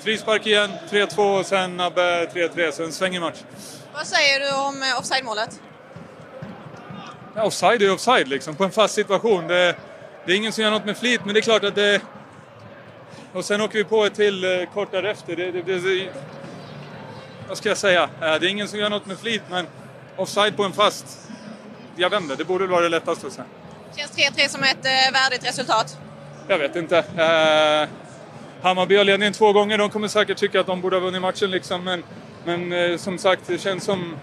Speaker 5: Frispark igen, 3-2 och sen Nabbe 3-3, så en svängig match.
Speaker 4: Vad säger du om eh, offside-målet?
Speaker 5: Ja, offside är offside liksom, på en fast situation. Det, det är ingen som gör något med flit, men det är klart att det... Och sen åker vi på ett till eh, kort därefter. Det, det, det, vad ska jag säga? Eh, det är ingen som gör något med flit, men offside på en fast... Jag inte, det borde vara det lättaste säga.
Speaker 4: Känns 3-3 som ett värdigt resultat?
Speaker 5: Jag vet inte. Hammarby har ledningen två gånger. De kommer säkert tycka att de borde ha vunnit matchen liksom. Men, men eh, som sagt, det känns som...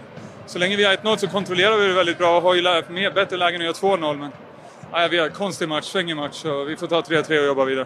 Speaker 5: Så länge vi har 1-0 så kontrollerar vi det väldigt bra och har ju lä- mer, bättre lägen att göra 2-0. Men nej, vi har en konstig match, svängig match. Så vi får ta 3-3 och jobba vidare.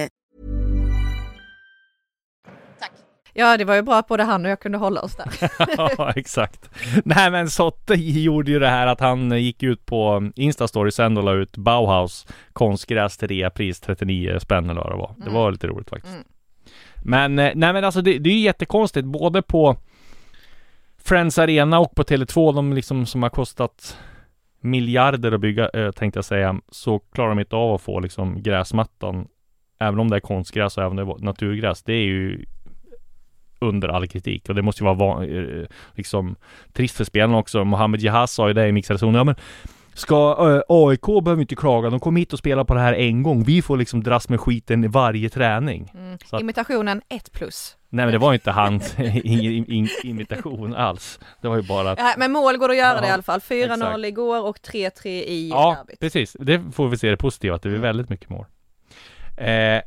Speaker 3: Ja, det var ju bra att både han och jag kunde hålla oss där. [laughs]
Speaker 2: ja, exakt. Nej men Sotte gjorde ju det här att han gick ut på Instastory sen och la ut Bauhaus konstgräs till reapris 39 spänn eller vad det var. Det var lite roligt faktiskt.
Speaker 3: Mm.
Speaker 2: Men, eh, nej men alltså det, det är ju jättekonstigt både på Friends Arena och på Tele2, de liksom som har kostat miljarder att bygga, eh, tänkte jag säga, så klarar de inte av att få liksom gräsmattan, även om det är konstgräs och även om det är naturgräs, det är ju under all kritik och det måste ju vara eh, liksom trist för spelarna också. Mohamed Jahaz sa ju det i mixade zonen. Ja, men ska eh, AIK behöver inte klaga. De kom hit och spelade på det här en gång. Vi får liksom dras med skiten i varje träning.
Speaker 3: Mm.
Speaker 2: Att-
Speaker 3: Imitationen 1 plus.
Speaker 2: Nej men det var inte hans [laughs] imitation alls. Det var ju bara att
Speaker 3: Ja, men mål går att göra
Speaker 2: Ja,
Speaker 3: det i alla fall. 4-0
Speaker 2: exakt.
Speaker 3: igår och 3-3 i
Speaker 2: Ja,
Speaker 3: derbyt.
Speaker 2: precis. Det får vi se det positiva, att det blir väldigt mycket mål. Eh,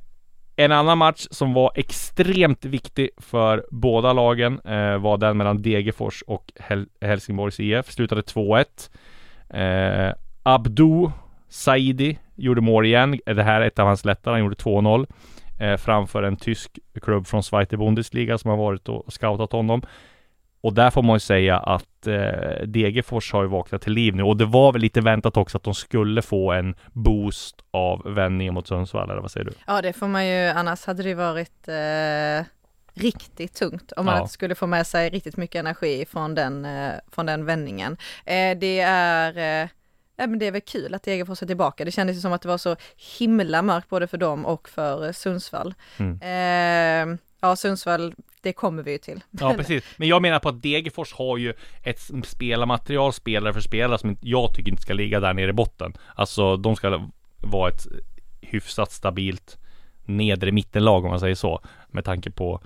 Speaker 2: en annan match som var extremt viktig för båda lagen eh, var den mellan Degerfors och Hel- Helsingborgs IF. Slutade 2-1. Eh, Abdou Saidi gjorde mål igen. Det här är ett av hans lättare. Han gjorde 2-0 eh, framför en tysk klubb från Zweite Bundesliga som har varit och scoutat honom. Och där får man ju säga att eh, Degerfors har ju vaknat till liv nu och det var väl lite väntat också att de skulle få en boost av vändningen mot Sundsvall, eller vad säger du?
Speaker 3: Ja, det får man ju, annars hade det varit eh, riktigt tungt om man
Speaker 2: Ja.
Speaker 3: skulle få med sig riktigt mycket energi från den, eh, från den vändningen. Eh, det är eh, Ja, men det är väl kul att Degerfors är tillbaka. Det kändes ju som att det var så himla mörkt både för dem och för eh, Sundsvall.
Speaker 2: Mm.
Speaker 3: Ja, Sundsvall, det kommer vi ju till.
Speaker 2: Ja [laughs] precis, men jag menar på att Degerfors har ju ett spelarmaterial spelare för spelare som jag tycker inte ska ligga där nere i botten. Alltså de ska vara ett hyfsat stabilt nedre mittenlag om man säger så. Med tanke på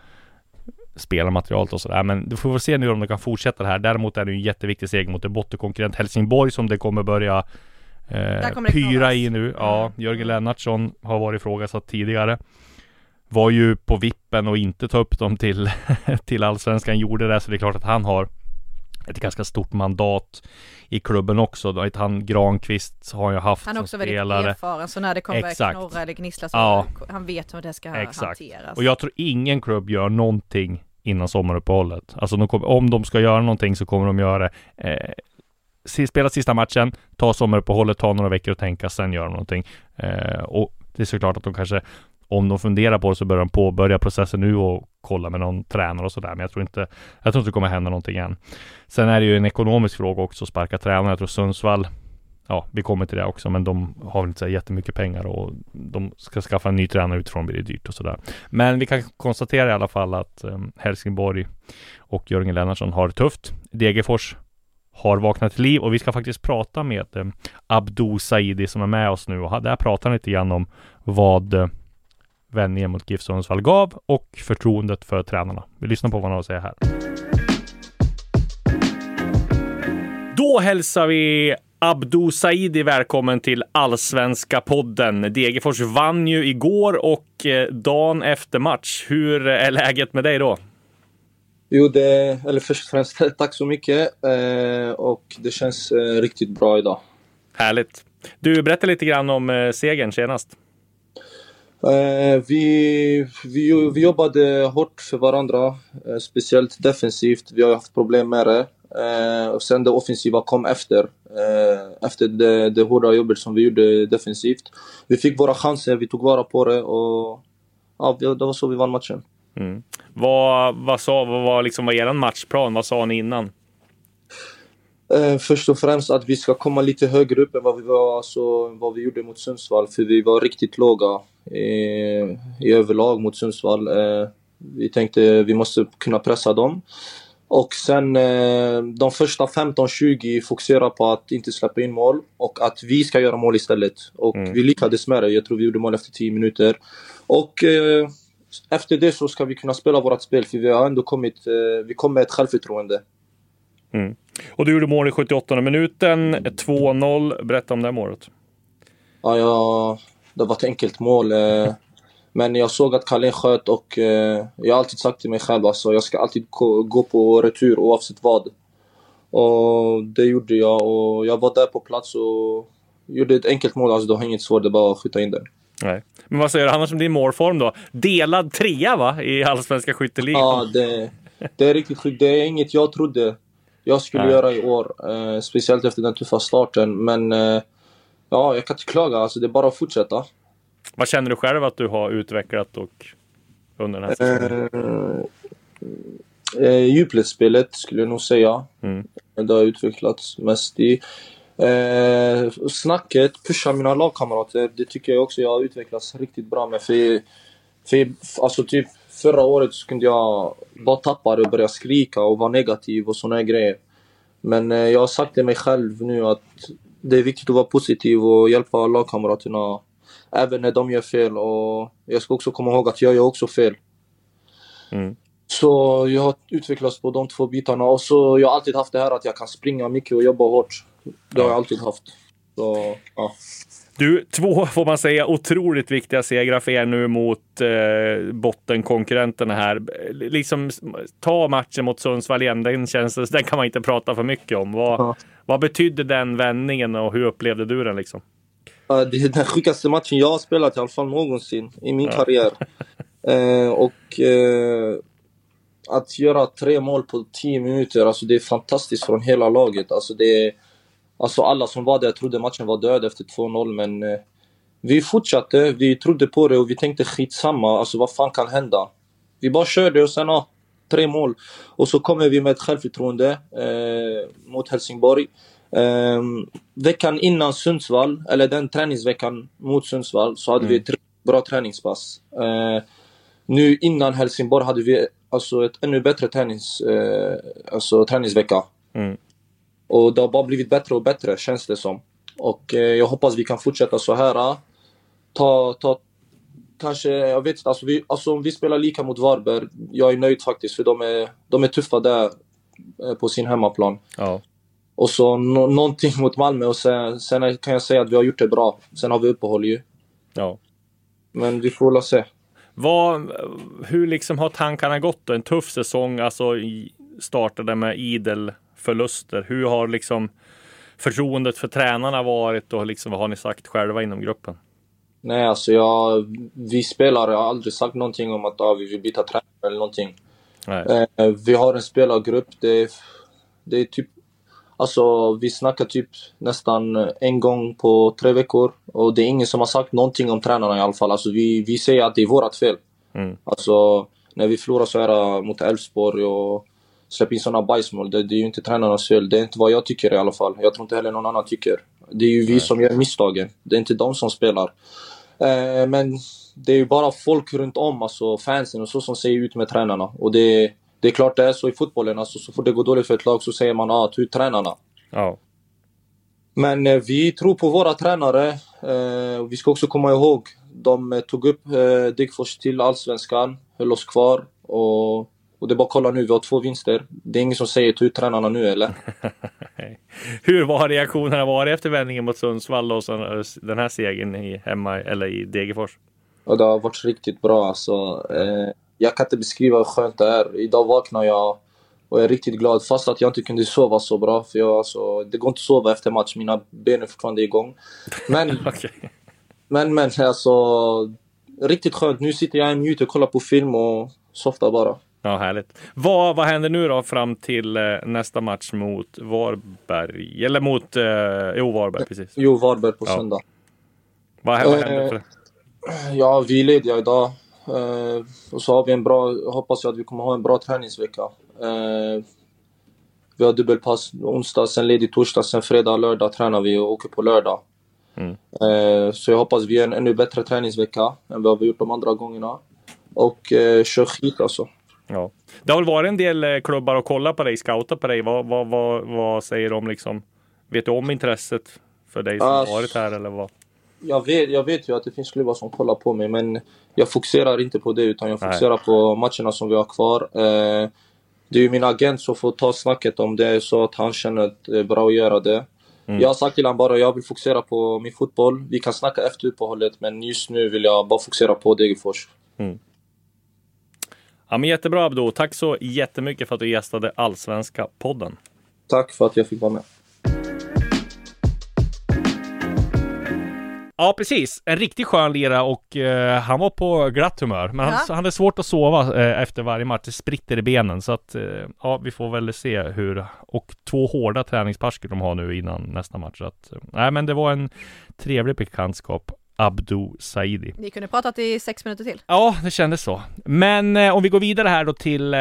Speaker 2: spelarmaterialet och sådär. Men du får väl se nu om de kan fortsätta det här. Däremot är det ju en jätteviktig seger mot en bottenkonkurrent Helsingborg som det kommer börja eh,
Speaker 3: kommer
Speaker 2: pyra i nu. Ja,
Speaker 3: Mm.
Speaker 2: Jörgen Lennartsson har varit ifrågasatt tidigare. Var ju på vippen och inte ta upp dem till, [laughs] till allsvenskan. Gjorde det, så det är klart att han har ett ganska stort mandat i klubben också. Han Granqvist har ju haft
Speaker 3: Han är
Speaker 2: som
Speaker 3: också väldigt
Speaker 2: spelare.
Speaker 3: erfaren, så när det kommer
Speaker 2: Exakt.
Speaker 3: knorra eller gnissla så
Speaker 2: Ja.
Speaker 3: han vet hur det ska
Speaker 2: Exakt.
Speaker 3: hanteras.
Speaker 2: Och jag tror ingen klubb gör någonting innan sommaruppehållet. Alltså de kommer, om de ska göra någonting så kommer de göra det. Eh, spela sista matchen, ta sommaruppehållet, ta några veckor och tänka, sen göra någonting. Eh, och det är såklart att de kanske, om de funderar på det så börjar de påbörja processen nu och kolla med någon tränare och sådär. Men jag tror inte, jag tror inte det kommer hända någonting än. Sen är det ju en ekonomisk fråga också, att sparka tränare. Jag tror Sundsvall Ja, vi kommer till det också, men de har väl inte så jättemycket pengar och de ska skaffa en ny tränare utifrån blir det dyrt och sådär. Men vi kan konstatera i alla fall att um, Helsingborg och Jörgen Lennartsson har det tufft. Degerfors har vaknat till liv och vi ska faktiskt prata med eh, Abdo Saidi som är med oss nu och där pratar han lite grann om vad eh, vändningen mot GIF Sundsvall gav och förtroendet för tränarna. Vi lyssnar på vad han har att säga här. Då hälsar vi Abdu Saidi välkommen till Allsvenska podden. Degerfors vann ju igår och eh, dagen efter match. Hur är läget med dig då?
Speaker 6: Jo, det, eller först och främst [laughs] tack så mycket. Eh, och det känns eh, riktigt bra idag.
Speaker 2: Härligt. Du, berätta lite grann om eh, segern senast.
Speaker 6: Eh, vi, vi, vi jobbade hårt för varandra, eh, speciellt defensivt. Vi har haft problem med det. Eh, och sen det offensiva kom efter. Efter det, det hårda jobbet som vi gjorde defensivt. Vi fick våra chanser, vi tog vara på det och ja, det var så vi vann matchen.
Speaker 2: Mm. Vad, vad sa, vad var liksom vad er matchplan? Vad sa ni innan?
Speaker 6: Eh, först och främst att vi ska komma lite högre upp än vad vi, var, alltså, vad vi gjorde mot Sundsvall. För vi var riktigt låga i överlag mot Sundsvall. Eh, vi tänkte vi måste kunna pressa dem. Och sen eh, de första 15-20 fokusera på att inte släppa in mål och att vi ska göra mål istället. Och
Speaker 2: Mm.
Speaker 6: vi lyckades med det. Jag tror vi gjorde mål efter 10 minuter. Och eh, efter det så ska vi kunna spela vårt spel för vi har ändå kommit, eh, vi kom med ett självförtroende.
Speaker 2: Och du gjorde mål i 78 minuten, 2-0. Berätta om det här målet.
Speaker 6: Ja, jag, det var ett enkelt mål. Eh, men jag såg att Kalin sköt och eh, jag har alltid sagt till mig själv alltså, jag ska alltid gå, gå på retur oavsett vad. Och det gjorde jag och jag var där på plats och gjorde ett enkelt mål. Alltså, det var inget svårt, det var att skjuta in den.
Speaker 2: Nej. Men vad säger du annars om din målform då? Delad trea va? I Allsvenska skytteligan.
Speaker 6: Ja, det, det är riktigt sjukt. Det är inget jag trodde jag skulle
Speaker 2: Nej.
Speaker 6: göra i år. Eh, speciellt efter den tuffa starten. Men eh, ja, jag kan inte klaga. Alltså, det är bara att fortsätta.
Speaker 2: Vad känner du själv att du har utvecklat och under den här säsongen?
Speaker 6: Eh, eh, djupledsspelet skulle jag nog säga.
Speaker 2: Mm.
Speaker 6: Det har utvecklats mest i. Eh, snacket, pusha mina lagkamrater. Det tycker jag också jag har utvecklats riktigt bra med. För, för alltså typ förra året så kunde jag bara tappa det och börja skrika och vara negativ och såna här grejer. Men eh, jag har sagt till mig själv nu att det är viktigt att vara positiv och hjälpa lagkamraterna även när de gör fel. Och jag ska också komma ihåg att jag gör också fel.
Speaker 2: Mm.
Speaker 6: Så jag har utvecklats på de två bitarna och så jag har alltid haft det här att jag kan springa mycket och jobba hårt. Det har jag alltid haft. Så, ja.
Speaker 2: Du, två får man säga otroligt viktiga segrar för er nu mot eh, bottenkonkurrenterna här. Liksom ta matchen mot Sundsvall igen, den, känns, den kan man inte prata för mycket om. Vad,
Speaker 6: Ja.
Speaker 2: Vad betydde den vändningen och hur upplevde du den liksom?
Speaker 6: Det är den sjukaste matchen jag har spelat i alla fall någonsin i min
Speaker 2: Ja.
Speaker 6: karriär. [laughs] Eh, och eh, att göra tre mål på 10 minuter, alltså det är fantastiskt från hela laget. Alltså det alltså alla som var där trodde matchen var död efter 2-0 men eh, vi fortsatte, vi trodde på det och vi tänkte skitsamma, alltså vad fan kan hända? Vi bara körde och sen ja, tre mål. Och så kommer vi med ett självförtroende eh, mot Helsingborg. Eh, veckan innan Sundsvall, eller den träningsveckan mot Sundsvall, så hade vi ett riktigt bra träningspass. Eh, nu innan Helsingborg hade vi alltså ett ännu bättre tränings, eh, alltså, träningsvecka.
Speaker 2: Mm.
Speaker 6: Och det har bara blivit bättre och bättre känns det som. Och eh, jag hoppas vi kan fortsätta så här. Ta, ta, kanske, jag vet inte, alltså, vi, alltså om vi spelar lika mot Varberg, jag är nöjd faktiskt för de är, de är tuffa där eh, på sin hemmaplan.
Speaker 2: Ja.
Speaker 6: Och så nå någonting mot Malmö och sen, sen kan jag säga att vi har gjort det bra. Sen har vi uppehåll ju.
Speaker 2: ja.
Speaker 6: Men vi får väl se.
Speaker 2: Vad, hur liksom har tankarna gått då? En tuff säsong, alltså startade med idel förluster. Hur har liksom förtroendet för tränarna varit och liksom vad har ni sagt själva inom gruppen?
Speaker 6: Nej, alltså jag, vi spelare har aldrig sagt någonting om att ah, vi vill byta tränare eller någonting.
Speaker 2: Nej.
Speaker 6: Eh, vi har en spelargrupp. Det är, det är typ... Alltså, vi snackar typ nästan en gång på tre veckor. Och det är ingen som har sagt någonting om tränarna i alla fall. Alltså, vi, vi säger att det är vårt fel.
Speaker 2: Mm.
Speaker 6: Alltså, när vi förlorar så här mot Elfsborg och släpper in sådana bajsmål, det, det är ju inte tränarnas fel. Det är inte vad jag tycker i alla fall. Jag tror inte heller någon annan tycker. Det är ju vi som gör misstagen. Det är inte de som spelar. Eh, men det är ju bara folk runt om, alltså fansen och så, som säger ut med tränarna. Och det, det är klart det är så i fotbollen. Alltså, så fort det går dåligt för ett lag så säger man ah, ut tränarna.
Speaker 2: Ja.
Speaker 6: Men eh, vi tror på våra tränare. Eh, vi ska också komma ihåg, de eh, tog upp eh, Degerfors till Allsvenskan, höll oss kvar. Och, och det är bara att kolla nu, vi har två vinster. Det är ingen som säger ta ut tränarna nu eller? [laughs]
Speaker 2: Hur var reaktionerna varit efter vändningen mot Sundsvall och sen den här segern i hemma eller i Degerfors?
Speaker 6: Och det har varit riktigt bra alltså. Eh, jag kan inte beskriva hur skönt det är. Idag vaknar jag och är riktigt glad fast att jag inte kunde sova så bra. För jag, alltså, det går inte att sova efter match, mina ben är fortfarande igång. Men, [laughs]
Speaker 2: Okej.
Speaker 6: men, men alltså. Riktigt skönt. Nu sitter jag och kollar på film och softar bara.
Speaker 2: Ja, härligt. Vad, vad händer nu då fram till eh, nästa match mot Varberg? Eller mot, eh, jo Varberg precis.
Speaker 6: Jo, Varberg på
Speaker 2: Ja.
Speaker 6: söndag.
Speaker 2: Vad, vad
Speaker 6: Eh,
Speaker 2: händer för
Speaker 6: Ja, vi är lediga idag. Eh, och så har vi en bra, hoppas jag att vi kommer ha en bra träningsvecka. Eh, vi har dubbelpass onsdag, sen ledig torsdag, sen fredag, lördag tränar vi och åker på lördag.
Speaker 2: Mm.
Speaker 6: Eh, så jag hoppas vi gör en ännu bättre träningsvecka än vad vi gjort de andra gångerna. Och eh, kör skit alltså.
Speaker 2: Ja. Det har väl varit en del eh, klubbar att kolla på dig, scouta på dig. Vad, vad, vad, vad säger de liksom? Vet du om intresset för dig som har varit här eller vad?
Speaker 6: Jag vet, jag vet ju att det finns klubbar som kollar på mig, men jag fokuserar inte på det utan jag
Speaker 2: Nej.
Speaker 6: fokuserar på matcherna som vi har kvar. Eh, det är ju min agent som får ta snacket om det är så att han känner att det är bra att göra det.
Speaker 2: Mm.
Speaker 6: Jag har sagt till honom bara jag vill fokusera på min fotboll. Vi kan snacka efter uppehållet men just nu vill jag bara fokusera på Degerfors.
Speaker 2: Ja, men jättebra Abdo. Tack så jättemycket för att du gästade Allsvenska podden.
Speaker 6: Tack för att jag fick vara med.
Speaker 2: Ja, precis. En riktigt skön lira och eh, han var på glatt humör. Men han,
Speaker 3: Ja.
Speaker 2: han hade svårt att sova eh, efter varje match. Det spritter i benen. Så att, eh, ja, vi får väl se hur. Och två hårda träningspass skulle de ha nu innan nästa match. Så att, eh, nej, men det var en trevlig bekantskap. Abdo Saidi.
Speaker 3: Ni kunde pratat i sex minuter till.
Speaker 2: Ja, det kändes så. Men eh, om vi går vidare här då till eh,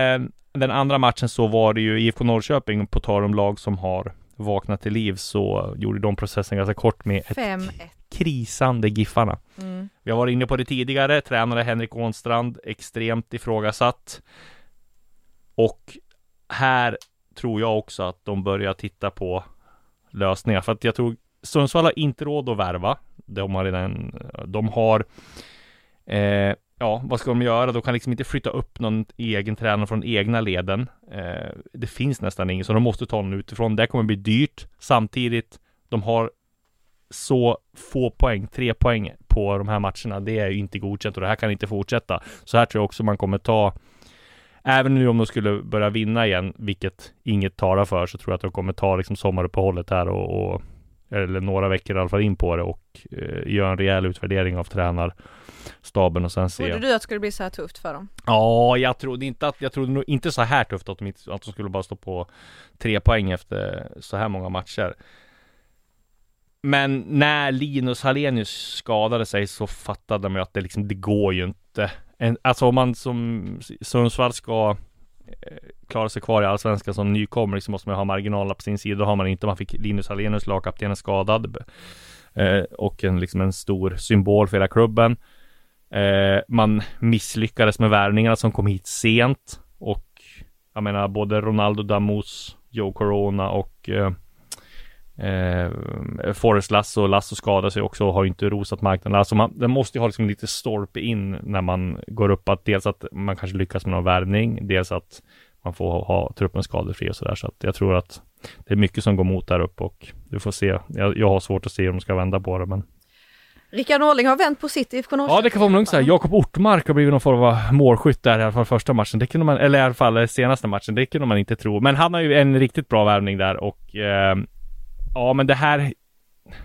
Speaker 2: den andra matchen så var det ju IFK Norrköping, på tal om lag som har vaknat till liv, så gjorde de processen ganska kort med ett
Speaker 3: 5-1.
Speaker 2: krisande Giffarna.
Speaker 3: Mm.
Speaker 2: Vi har varit inne på det tidigare, tränare Henrik Ånstrand, extremt ifrågasatt. Och här tror jag också att de börjar titta på lösningar, för att jag tror Sundsvall har inte råd att värva. De har redan, de har eh, Ja, vad ska de göra? De kan liksom inte flytta upp någon egen tränare från egna leden. Eh, det finns nästan ingen, så de måste ta någon utifrån. Det kommer bli dyrt. Samtidigt, de har så få poäng, tre poäng på de här matcherna. Det är ju inte godkänt och det här kan inte fortsätta. Så här tror jag också man kommer ta även nu om de skulle börja vinna igen, vilket inget talar för, så tror jag att de kommer ta liksom sommaruppehållet här och, och eller några veckor i alla fall in på det och eh, göra en rejäl utvärdering av tränarstaben och sen se.
Speaker 3: Trodde du att det skulle bli så här tufft för dem?
Speaker 2: Ja, jag trodde inte att, jag trodde nog inte så här tufft att de, inte, att de skulle bara stå på tre poäng efter så här många matcher. Men när Linus Hallenius skadade sig så fattade man ju att det liksom, det går ju inte. En, alltså om man som Sundsvall ska Eh, klara sig kvar i Allsvenskan som nykomling så måste man ha marginalerna på sin sida. Då har man inte. Man fick Linus Hallenius, lagkaptenen, skadad. Eh, och en, liksom en stor symbol för hela klubben. Eh, man misslyckades med värvningarna som kom hit sent. Och jag menar både Ronaldo Damus, Joe Corona och eh, eh, Eh, Forrest Lasso, Lasso skadar sig också och har inte rosat marknaden. Alltså man, det måste ju ha liksom lite stolpe in när man går upp att dels att man kanske lyckas med någon värvning, dels att man får ha, ha truppen skadefri och sådär. Så att jag tror att det är mycket som går mot där uppe och du får se. Jag, jag har svårt att se om de ska vända på det, men
Speaker 3: Rickard Norling har vänt på sitt IFK
Speaker 2: Ja, det kan man lugnt säga. Jakob Ortmark har blivit någon form av målskytt där i alla fall första matchen. Det kunde man, eller i alla fall senaste matchen. Det kunde man inte tro. Men han har ju en riktigt bra värvning där och eh, Ja, men det här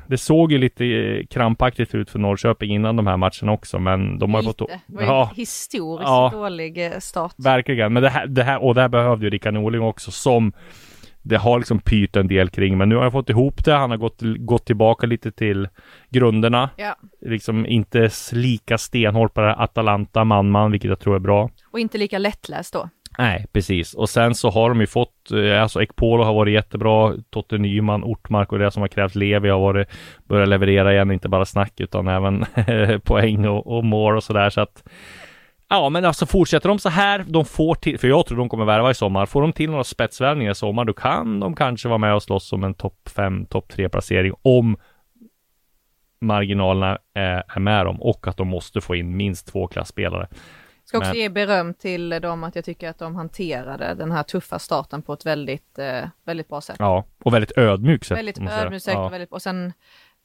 Speaker 2: det såg ju lite eh, krampaktigt ut för Norrköping innan de här matcherna också, men de har
Speaker 3: lite.
Speaker 2: fått...
Speaker 3: Det var ja, historiskt ja, dålig eh, start.
Speaker 2: Verkligen, men det här, det här, och det här behövde ju Rickard Norling också som det har liksom pyrt en del kring, men nu har jag fått ihop det. Han har gått, gått tillbaka lite till grunderna.
Speaker 3: Ja.
Speaker 2: Liksom inte lika stenhårt på det här Atalanta man-man, vilket jag tror är bra.
Speaker 3: Och inte lika lättläst då.
Speaker 2: Nej, precis. Och sen så har de ju fått, eh, alltså Ekpolo har varit jättebra, Totte Nyman, Ortmark och det som har krävt Levi har varit, börjat leverera igen, inte bara snack utan även [laughs] poäng och, och mål och sådär så att Ja, men alltså fortsätter de så här, de får till, för jag tror de kommer värva i sommar, får de till några spetsvärvningar i sommar, då kan de kanske vara med och slåss om en topp 5, topp 3 placering om marginalerna är, är med dem och att de måste få in minst två klassspelare.
Speaker 3: Ska också Men... ge beröm till dem att jag tycker att de hanterade den här tuffa starten på ett väldigt, eh, väldigt bra sätt.
Speaker 2: Ja, och väldigt ödmjukt sätt.
Speaker 3: Väldigt ödmjukt sätt ja. och väldigt, och sen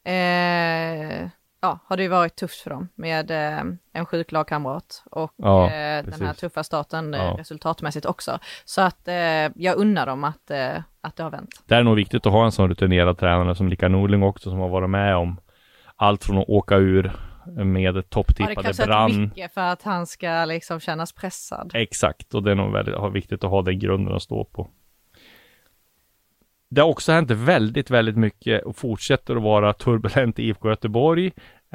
Speaker 3: eh, ja, har det ju varit tufft för dem med eh, en sjuk lagkamrat och ja, eh, den här tuffa starten eh, ja. resultatmässigt också. Så att eh, jag unnar dem att, eh, att det har vänt.
Speaker 2: Det är nog viktigt att ha en sån rutinerad tränare som Lika Norling också som har varit med om allt från att åka ur med topptippade Brann.
Speaker 3: mycket för att han ska liksom kännas pressad.
Speaker 2: Exakt, och det är nog väldigt viktigt att ha den grunden att stå på. Det har också hänt väldigt, väldigt mycket och fortsätter att vara turbulent i IFK Göteborg.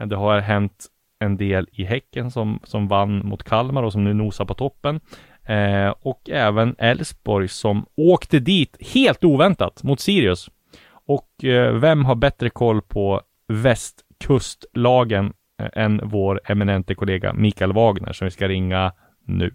Speaker 2: Det har hänt en del i Häcken som, som vann mot Kalmar och som nu nosar på toppen. Eh, och även Elfsborg som åkte dit helt oväntat mot Sirius. Och eh, vem har bättre koll på västkustlagen Eh, än vår eminente kollega Mikael Wagner som vi ska ringa nu.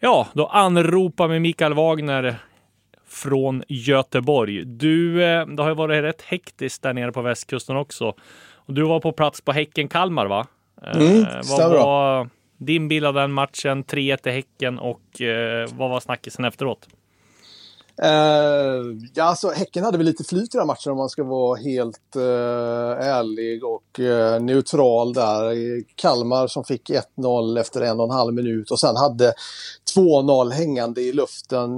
Speaker 2: Ja, då anropar vi Mikael Wagner från Göteborg. Du, eh, det har ju varit rätt hektiskt där nere på västkusten också. Du var på plats på Häcken Kalmar va?
Speaker 7: Eh, mm,
Speaker 2: vad var din bild av den matchen? 3-1 till Häcken och eh, vad var snackisen efteråt?
Speaker 7: Uh, ja, alltså Häcken hade väl lite flyt i den matchen om man ska vara helt uh, ärlig och uh, neutral där. Kalmar som fick 1-0 efter en och en halv minut och sen hade 2-0 hängande i luften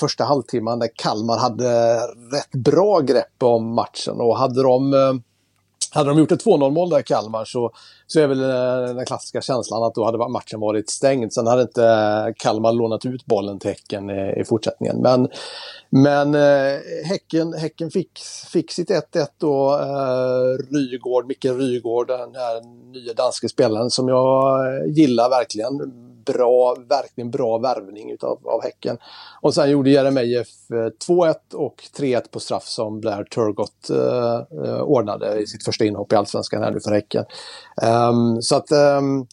Speaker 7: första halvtimman där Kalmar hade rätt bra grepp om matchen och hade de hade de gjort ett 2-0 mål där i Kalmar så, så är väl eh, den klassiska känslan att då hade matchen varit stängd. Sen hade inte eh, Kalmar lånat ut bollen till Häcken i, i fortsättningen. Men, men eh, häcken, häcken fick, fick sitt 1-1 då. eh, Rygård, Micke Rygård, den här nya danske spelaren som jag gillar verkligen bra, verkligen bra värvning utav, av Häcken. Och sen gjorde Jeremejeff 2-1 och 3-1 på straff som Blair Turgott eh, ordnade i sitt första inhopp i Allsvenskan här nu för Häcken. Um, så att um,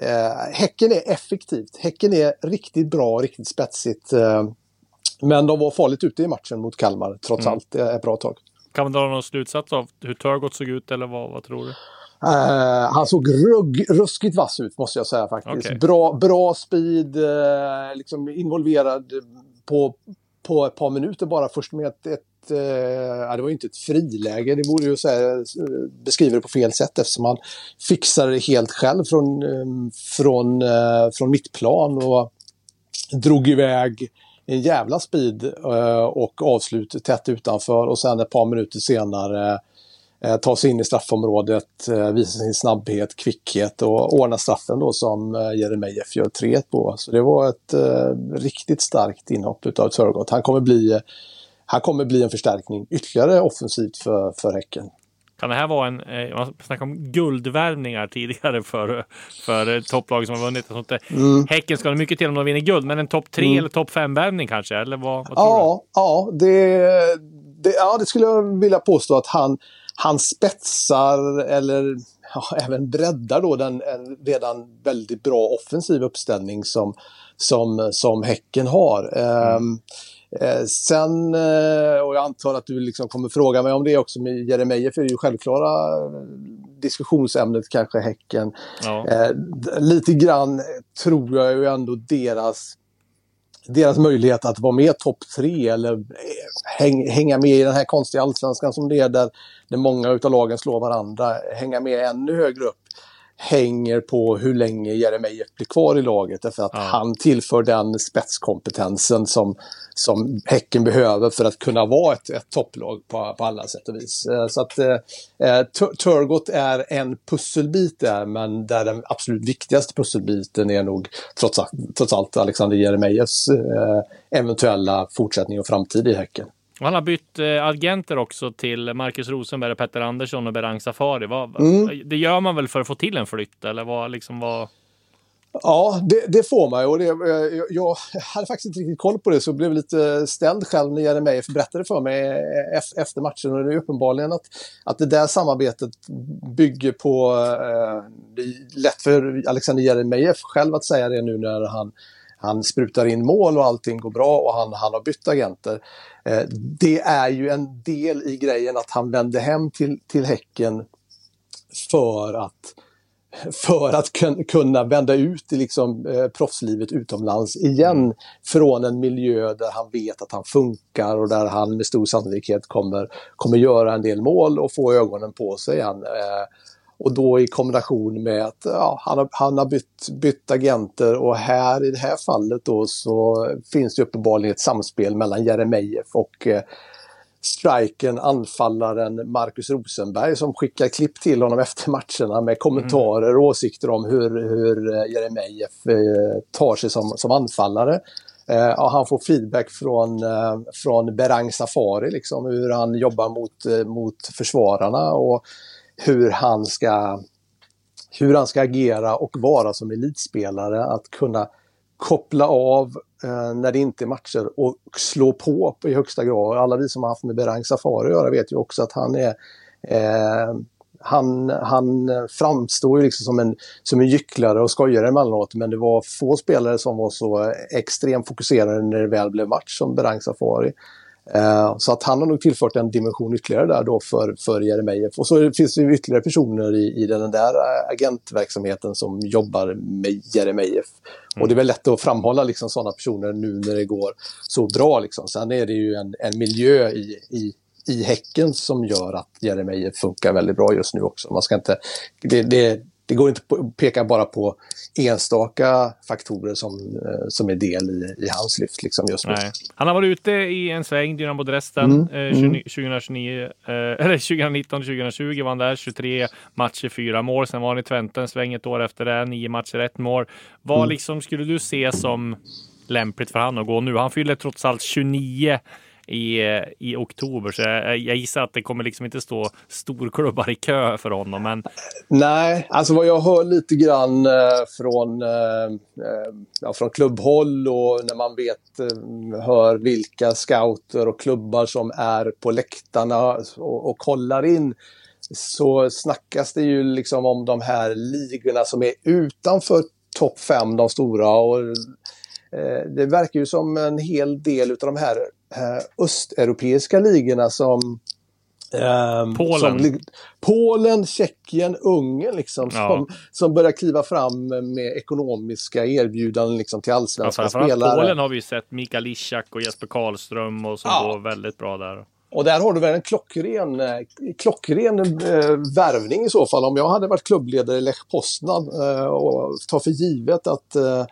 Speaker 7: eh, Häcken är effektivt. Häcken är riktigt bra, riktigt spetsigt. Eh, men de var farligt ute i matchen mot Kalmar trots mm. allt ett bra tag.
Speaker 2: Kan man dra någon slutsats av hur Turgott såg ut eller vad, vad tror du?
Speaker 7: Uh, han såg rugg, ruskigt vass ut måste jag säga faktiskt. Okay. Bra, bra speed, uh, liksom involverad på, på ett par minuter bara först med ett, ett uh, ja, det var ju inte ett friläge, det vore ju beskriva det på fel sätt eftersom han fixade det helt själv från, från, från mittplan och drog iväg en jävla speed och avslut tätt utanför och sen ett par minuter senare eh, ta sig in i straffområdet, eh, visa sin snabbhet, kvickhet och ordna straffen då som eh, Jeremejeff gör 3 på. Så det var ett eh, riktigt starkt inhopp utav Turgott. Han kommer bli han kommer bli en förstärkning ytterligare offensivt för, för Häcken.
Speaker 2: Kan det här vara en, eh, man snackade om guldvärvningar tidigare för, för topplag som har vunnit. Sånt mm. Häcken ska ha mycket till om de vinner guld, men en topp tre mm. eller topp fem värvning kanske? Eller vad, vad tror
Speaker 7: ja, du? Ja, det, det, ja, det skulle jag vilja påstå att han, han spetsar eller ja, även breddar då den redan väldigt bra offensiv uppställning som, som, som Häcken har. Mm. Um, Eh, sen, eh, och jag antar att du liksom kommer fråga mig om det också med Jeremejeff, för det är ju självklara diskussionsämnet kanske Häcken. Ja. Eh, lite grann tror jag ju ändå deras deras möjlighet att vara med topp tre eller eh, häng, hänga med i den här konstiga allsvenskan som det är där, där många utav lagen slår varandra, hänga med ännu högre upp hänger på hur länge Jeremejeff blir kvar i laget. Därför att ja. han tillför den spetskompetensen som, som Häcken behöver för att kunna vara ett, ett topplag på, på alla sätt och vis. Eh, så att eh, Turgott är en pusselbit där, men där den absolut viktigaste pusselbiten är nog trots, trots allt Alexander Jeremejeffs eh, eventuella fortsättning och framtid i Häcken.
Speaker 2: Han har bytt eh, agenter också till Marcus Rosenberg, Petter Andersson och Berang Safari. Vad, mm. Det gör man väl för att få till en flytt eller vad liksom vad?
Speaker 7: Ja, det, det, får man. Och det, jag, jag hade faktiskt inte riktigt koll på det så blev lite ställd själv när Jeremejeff berättade för mig efter matchen. Och det är uppenbarligen att, att det där samarbetet bygger på... Eh, det är lätt för Alexander Jeremejeff själv att säga det nu när han han sprutar in mål och allting går bra och han, han har bytt agenter. Eh, det är ju en del i grejen att han vände hem till, till Häcken för att för att kunna vända ut i liksom, eh, proffslivet utomlands igen mm. från en miljö där han vet att han funkar och där han med stor sannolikhet kommer, kommer göra en del mål och få ögonen på sig igen. Eh, och då i kombination med att ja, han, har, han har bytt, bytt agenter och här i det här fallet då så finns det uppenbarligen ett samspel mellan Jeremejeff och eh, striken, anfallaren Marcus Rosenberg som skickar klipp till honom efter matcherna med kommentarer och åsikter om hur, hur eh, Jeremejeff eh, tar sig som, som anfallare. Eh, och han får feedback från, eh, från Berang Safari, liksom, hur han jobbar mot, eh, mot försvararna. Och, hur han ska hur han ska agera och vara som elitspelare. Att kunna koppla av eh, när det inte är matcher och slå på i högsta grad. Alla vi som har haft med Berang Safari att göra vet ju också att han är eh, han, han framstår ju liksom som en, som en gycklare och skojare emellanåt men det var få spelare som var så extremt fokuserade när det väl blev match som Berang Safari. Eh, så att han har nog tillfört en dimension ytterligare där då för, för Jeremejeff. Och så finns det ytterligare personer i, i den där agentverksamheten som jobbar med Jeremejeff. Mm. Och det är väl lätt att framhålla liksom sådana personer nu när det går så bra. Liksom. Sen är det ju en, en miljö i, i, i Häcken som gör att Jeremejeff funkar väldigt bra just nu också. Man ska inte, det, det, det går inte att peka bara på enstaka faktorer som, eh, som är del i, i hans lyft liksom just nu. Nej.
Speaker 2: Han har varit ute i en sväng, Dynamo Dresden, mm. eh, 20, 2029, mm. eh, [laughs] eller 2019-2020 var han där, 23 matcher, 4 mål. Sen var han i Twente en sväng ett år efter det, 9 matcher, 1 mål. Vad mm. liksom skulle du se som lämpligt för han att gå nu? Han fyller trots allt 29 i, i oktober. Så jag, jag gissar att det kommer liksom inte stå storklubbar i kö för honom. Men...
Speaker 7: Nej, alltså vad jag hör lite grann eh, från, eh, eh, ja, från klubbhåll och när man vet, hör vilka scouter och klubbar som är på läktarna och, och kollar in så snackas det ju liksom om de här ligorna som är utanför topp fem, de stora. Och, eh, det verkar ju som en hel del av de här eh, östeuropeiska ligorna som
Speaker 2: eh, Polen.
Speaker 7: Som, Polen, Tjeckien, Ungern liksom, ja. som, som börjar kliva fram med ekonomiska erbjudanden liksom, till allsvenska ja, spelare.
Speaker 2: Polen har vi ju sett Mikael Ishak och Jesper Karlström och som ja. går väldigt bra där.
Speaker 7: Och där har du väl en klockren, eh, klockren eh, värvning i så fall. Om jag hade varit klubbledare i Lech Poznan eh, och tar för givet att, eh,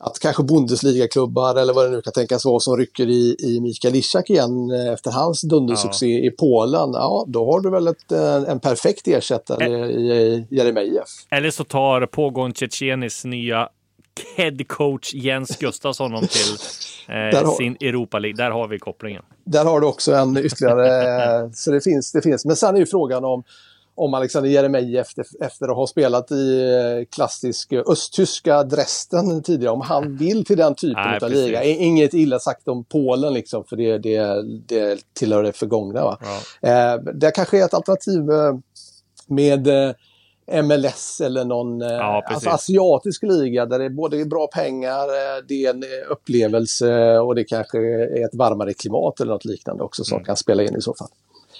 Speaker 7: att kanske Bundesliga-klubbar eller vad det nu kan tänkas vara som rycker i, i Mikael Ishak igen eh, efter hans dundersuccé ja. i Polen. Ja, då har du väl ett, eh, en perfekt ersättare i, i Jeremejeff.
Speaker 2: Eller så tar Pogon Tjetjenis nya headcoach Jens Gustafsson honom till [laughs] eh, har, sin Europa League. Där har vi kopplingen.
Speaker 7: Där har du också en ytterligare, så det finns, det finns. Men sen är ju frågan om, om Alexander Jeremejeff efter, efter att ha spelat i eh, klassisk östtyska Dresden tidigare, om han vill till den typen Nej, av liga. Inget illa sagt om Polen liksom, för det, det, det tillhör det förgångna. Va? Ja. Eh, det kanske är ett alternativ eh, med eh, MLS eller någon eh, ja, alltså asiatisk liga där det både är bra pengar, eh, det är en eh, upplevelse och det kanske är ett varmare klimat eller något liknande också som mm. kan spela in i så fall.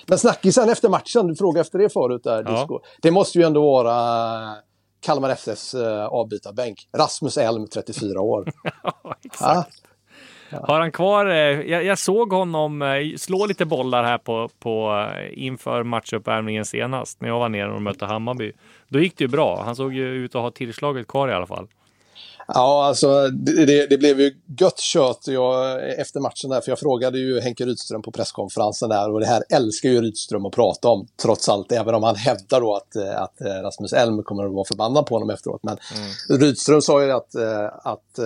Speaker 7: Men snackisen efter matchen, du frågade efter det förut där, ja. Disco. Det måste ju ändå vara Kalmar FFs avbytarbänk. Rasmus Elm, 34 år. [laughs]
Speaker 2: ja, exakt. Har han kvar? Eh, jag, jag, såg honom eh, slå lite bollar här på, på eh, inför matchuppvärmningen senast när jag var nere och mötte Hammarby. Då gick det ju bra. Han såg ju ut att ha tillslaget kvar i alla fall.
Speaker 7: Ja, alltså det, det, blev ju gött kött jag, efter matchen där, för jag frågade ju Henke Rydström på presskonferensen där och det här älskar ju Rydström att prata om, trots allt, även om han hävdar då att, att Rasmus Elm kommer att vara förbannad på honom efteråt. Men mm. Rydström sa ju att, att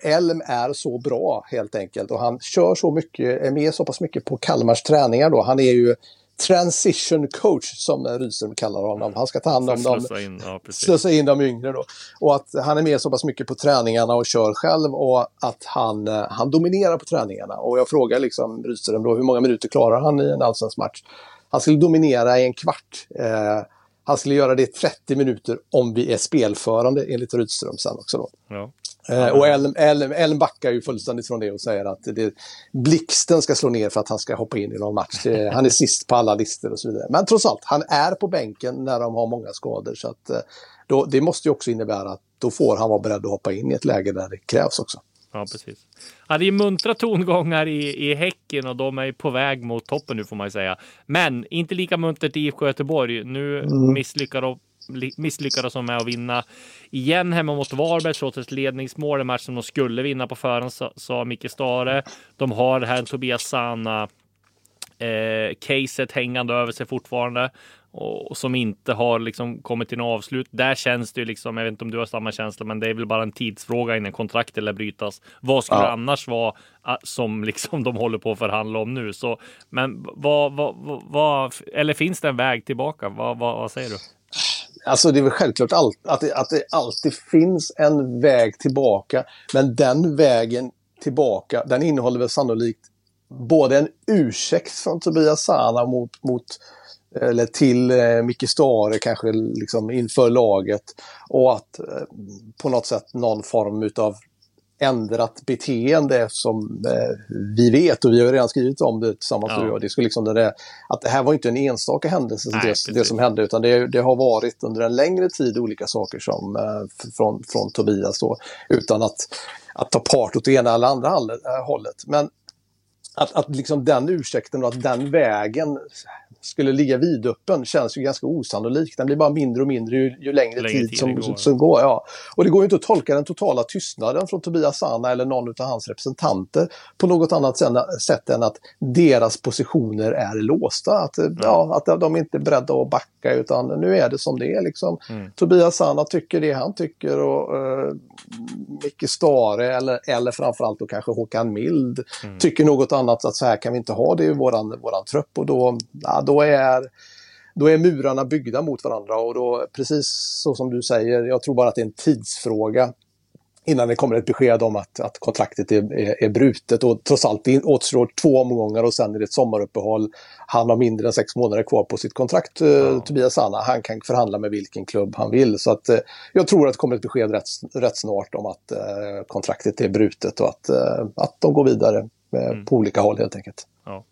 Speaker 7: Elm är så bra helt enkelt och han kör så mycket, är med så pass mycket på Kalmars träningar då. Han är ju transition coach som Rydström kallar honom. Han ska ta hand om dem,
Speaker 2: slösa in, ja,
Speaker 7: slösa in de yngre då. Och att han är med så pass mycket på träningarna och kör själv och att han, eh, han dominerar på träningarna. Och jag frågar liksom Rydström då, hur många minuter klarar han i en allsvensk match? Han skulle dominera i en kvart. Eh, han skulle göra det i 30 minuter om vi är spelförande enligt Rydström sen också. Då.
Speaker 2: Ja.
Speaker 7: Eh, och Elm, Elm, Elm backar ju fullständigt från det och säger att det, blixten ska slå ner för att han ska hoppa in i någon match. Det, [laughs] han är sist på alla listor och så vidare. Men trots allt, han är på bänken när de har många skador. Så att, eh, då, det måste ju också innebära att då får han vara beredd att hoppa in i ett läge där det krävs också.
Speaker 2: Ja, precis. Ja, det är muntra tongångar i, i Häcken och de är på väg mot toppen nu får man ju säga. Men inte lika muntert i IFK Göteborg. Nu mm. misslyckades de misslyckades de med att vinna igen hemma mot Varberg trots ett ledningsmål. En match som de skulle vinna på förhand sa, Micke Stare. De har det här Tobias Sana eh, caset hängande över sig fortfarande och som inte har liksom kommit till något avslut. Där känns det ju liksom, jag vet inte om du har samma känsla, men det är väl bara en tidsfråga innan kontraktet eller brytas. Vad skulle ja. det annars vara ah, som liksom de håller på att förhandla om nu? Så, men vad, vad, vad, eller finns det en väg tillbaka? Vad, vad, vad säger du?
Speaker 7: Alltså det är väl självklart all, att, det, att det alltid finns en väg tillbaka. Men den vägen tillbaka, den innehåller väl sannolikt både en ursäkt från Tobias Sana mot, mot eller till eh, Micke Stare kanske liksom inför laget och att eh, på något sätt någon form utav ändrat beteende som eh, vi vet och vi har redan skrivit om det tillsammans ja. Det skulle liksom det, att det här var inte en enstaka händelse Nej, det, det, som hände utan det, det, har varit under en längre tid olika saker som eh, från, från Tobias då utan att, att ta part åt det ena eller andra eh, hållet. Men att, att liksom den ursäkten och att den vägen skulle ligga vidöppen känns ju ganska osannolikt. Den blir bara mindre och mindre ju, ju längre, längre, tid, tid som, går. som går. Ja. Och det går ju inte att tolka den totala tystnaden från Tobias Sana eller någon av hans representanter på något annat sätt än att deras positioner är låsta. Att, mm. ja, att de inte är beredda att backa utan nu är det som det är. Liksom. Mm. Tobias Sana tycker det han tycker och uh, Micke Stare eller, eller framförallt då kanske Håkan Mild mm. tycker något annat annat att så här kan vi inte ha det i våran, våran trupp och då, ja, då är då är murarna byggda mot varandra och då, precis så som du säger, jag tror bara att det är en tidsfråga innan det kommer ett besked om att, att kontraktet är, är, är brutet. Och trots allt, det återstår två omgångar och sen är det ett sommaruppehåll. Han har mindre än sex månader kvar på sitt kontrakt, eh, ja. Tobias Sanna. Han kan förhandla med vilken klubb han vill. Så att, eh, jag tror att det kommer ett besked rätt, rätt snart om att eh, kontraktet är brutet och att, eh, att de går vidare mm. på olika håll helt enkelt. Ja.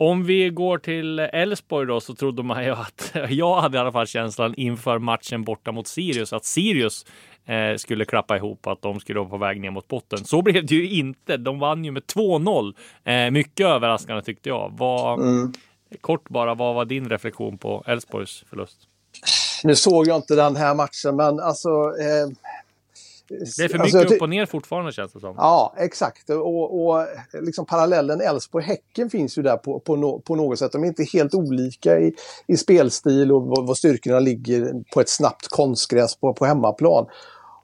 Speaker 2: Om vi går till Elfsborg då så trodde man ju att, [laughs] jag hade i alla fall känslan inför matchen borta mot Sirius, att Sirius eh, skulle klappa ihop att de skulle vara på väg ner mot botten. Så blev det ju inte. De vann ju med 2-0. Eh, mycket överraskande tyckte jag. Vad, mm. Kort bara, vad var din reflektion på Elfsborgs förlust?
Speaker 7: Nu såg jag inte den här matchen, men alltså eh
Speaker 2: det är för mycket alltså, upp och ner fortfarande känns det som.
Speaker 7: Ja, exakt. Och, och liksom parallellen Elfsborg-Häcken finns ju där på, på, no, på, något sätt. De är inte helt olika i, i spelstil och var, var styrkorna ligger på ett snabbt konstgräs på, på hemmaplan.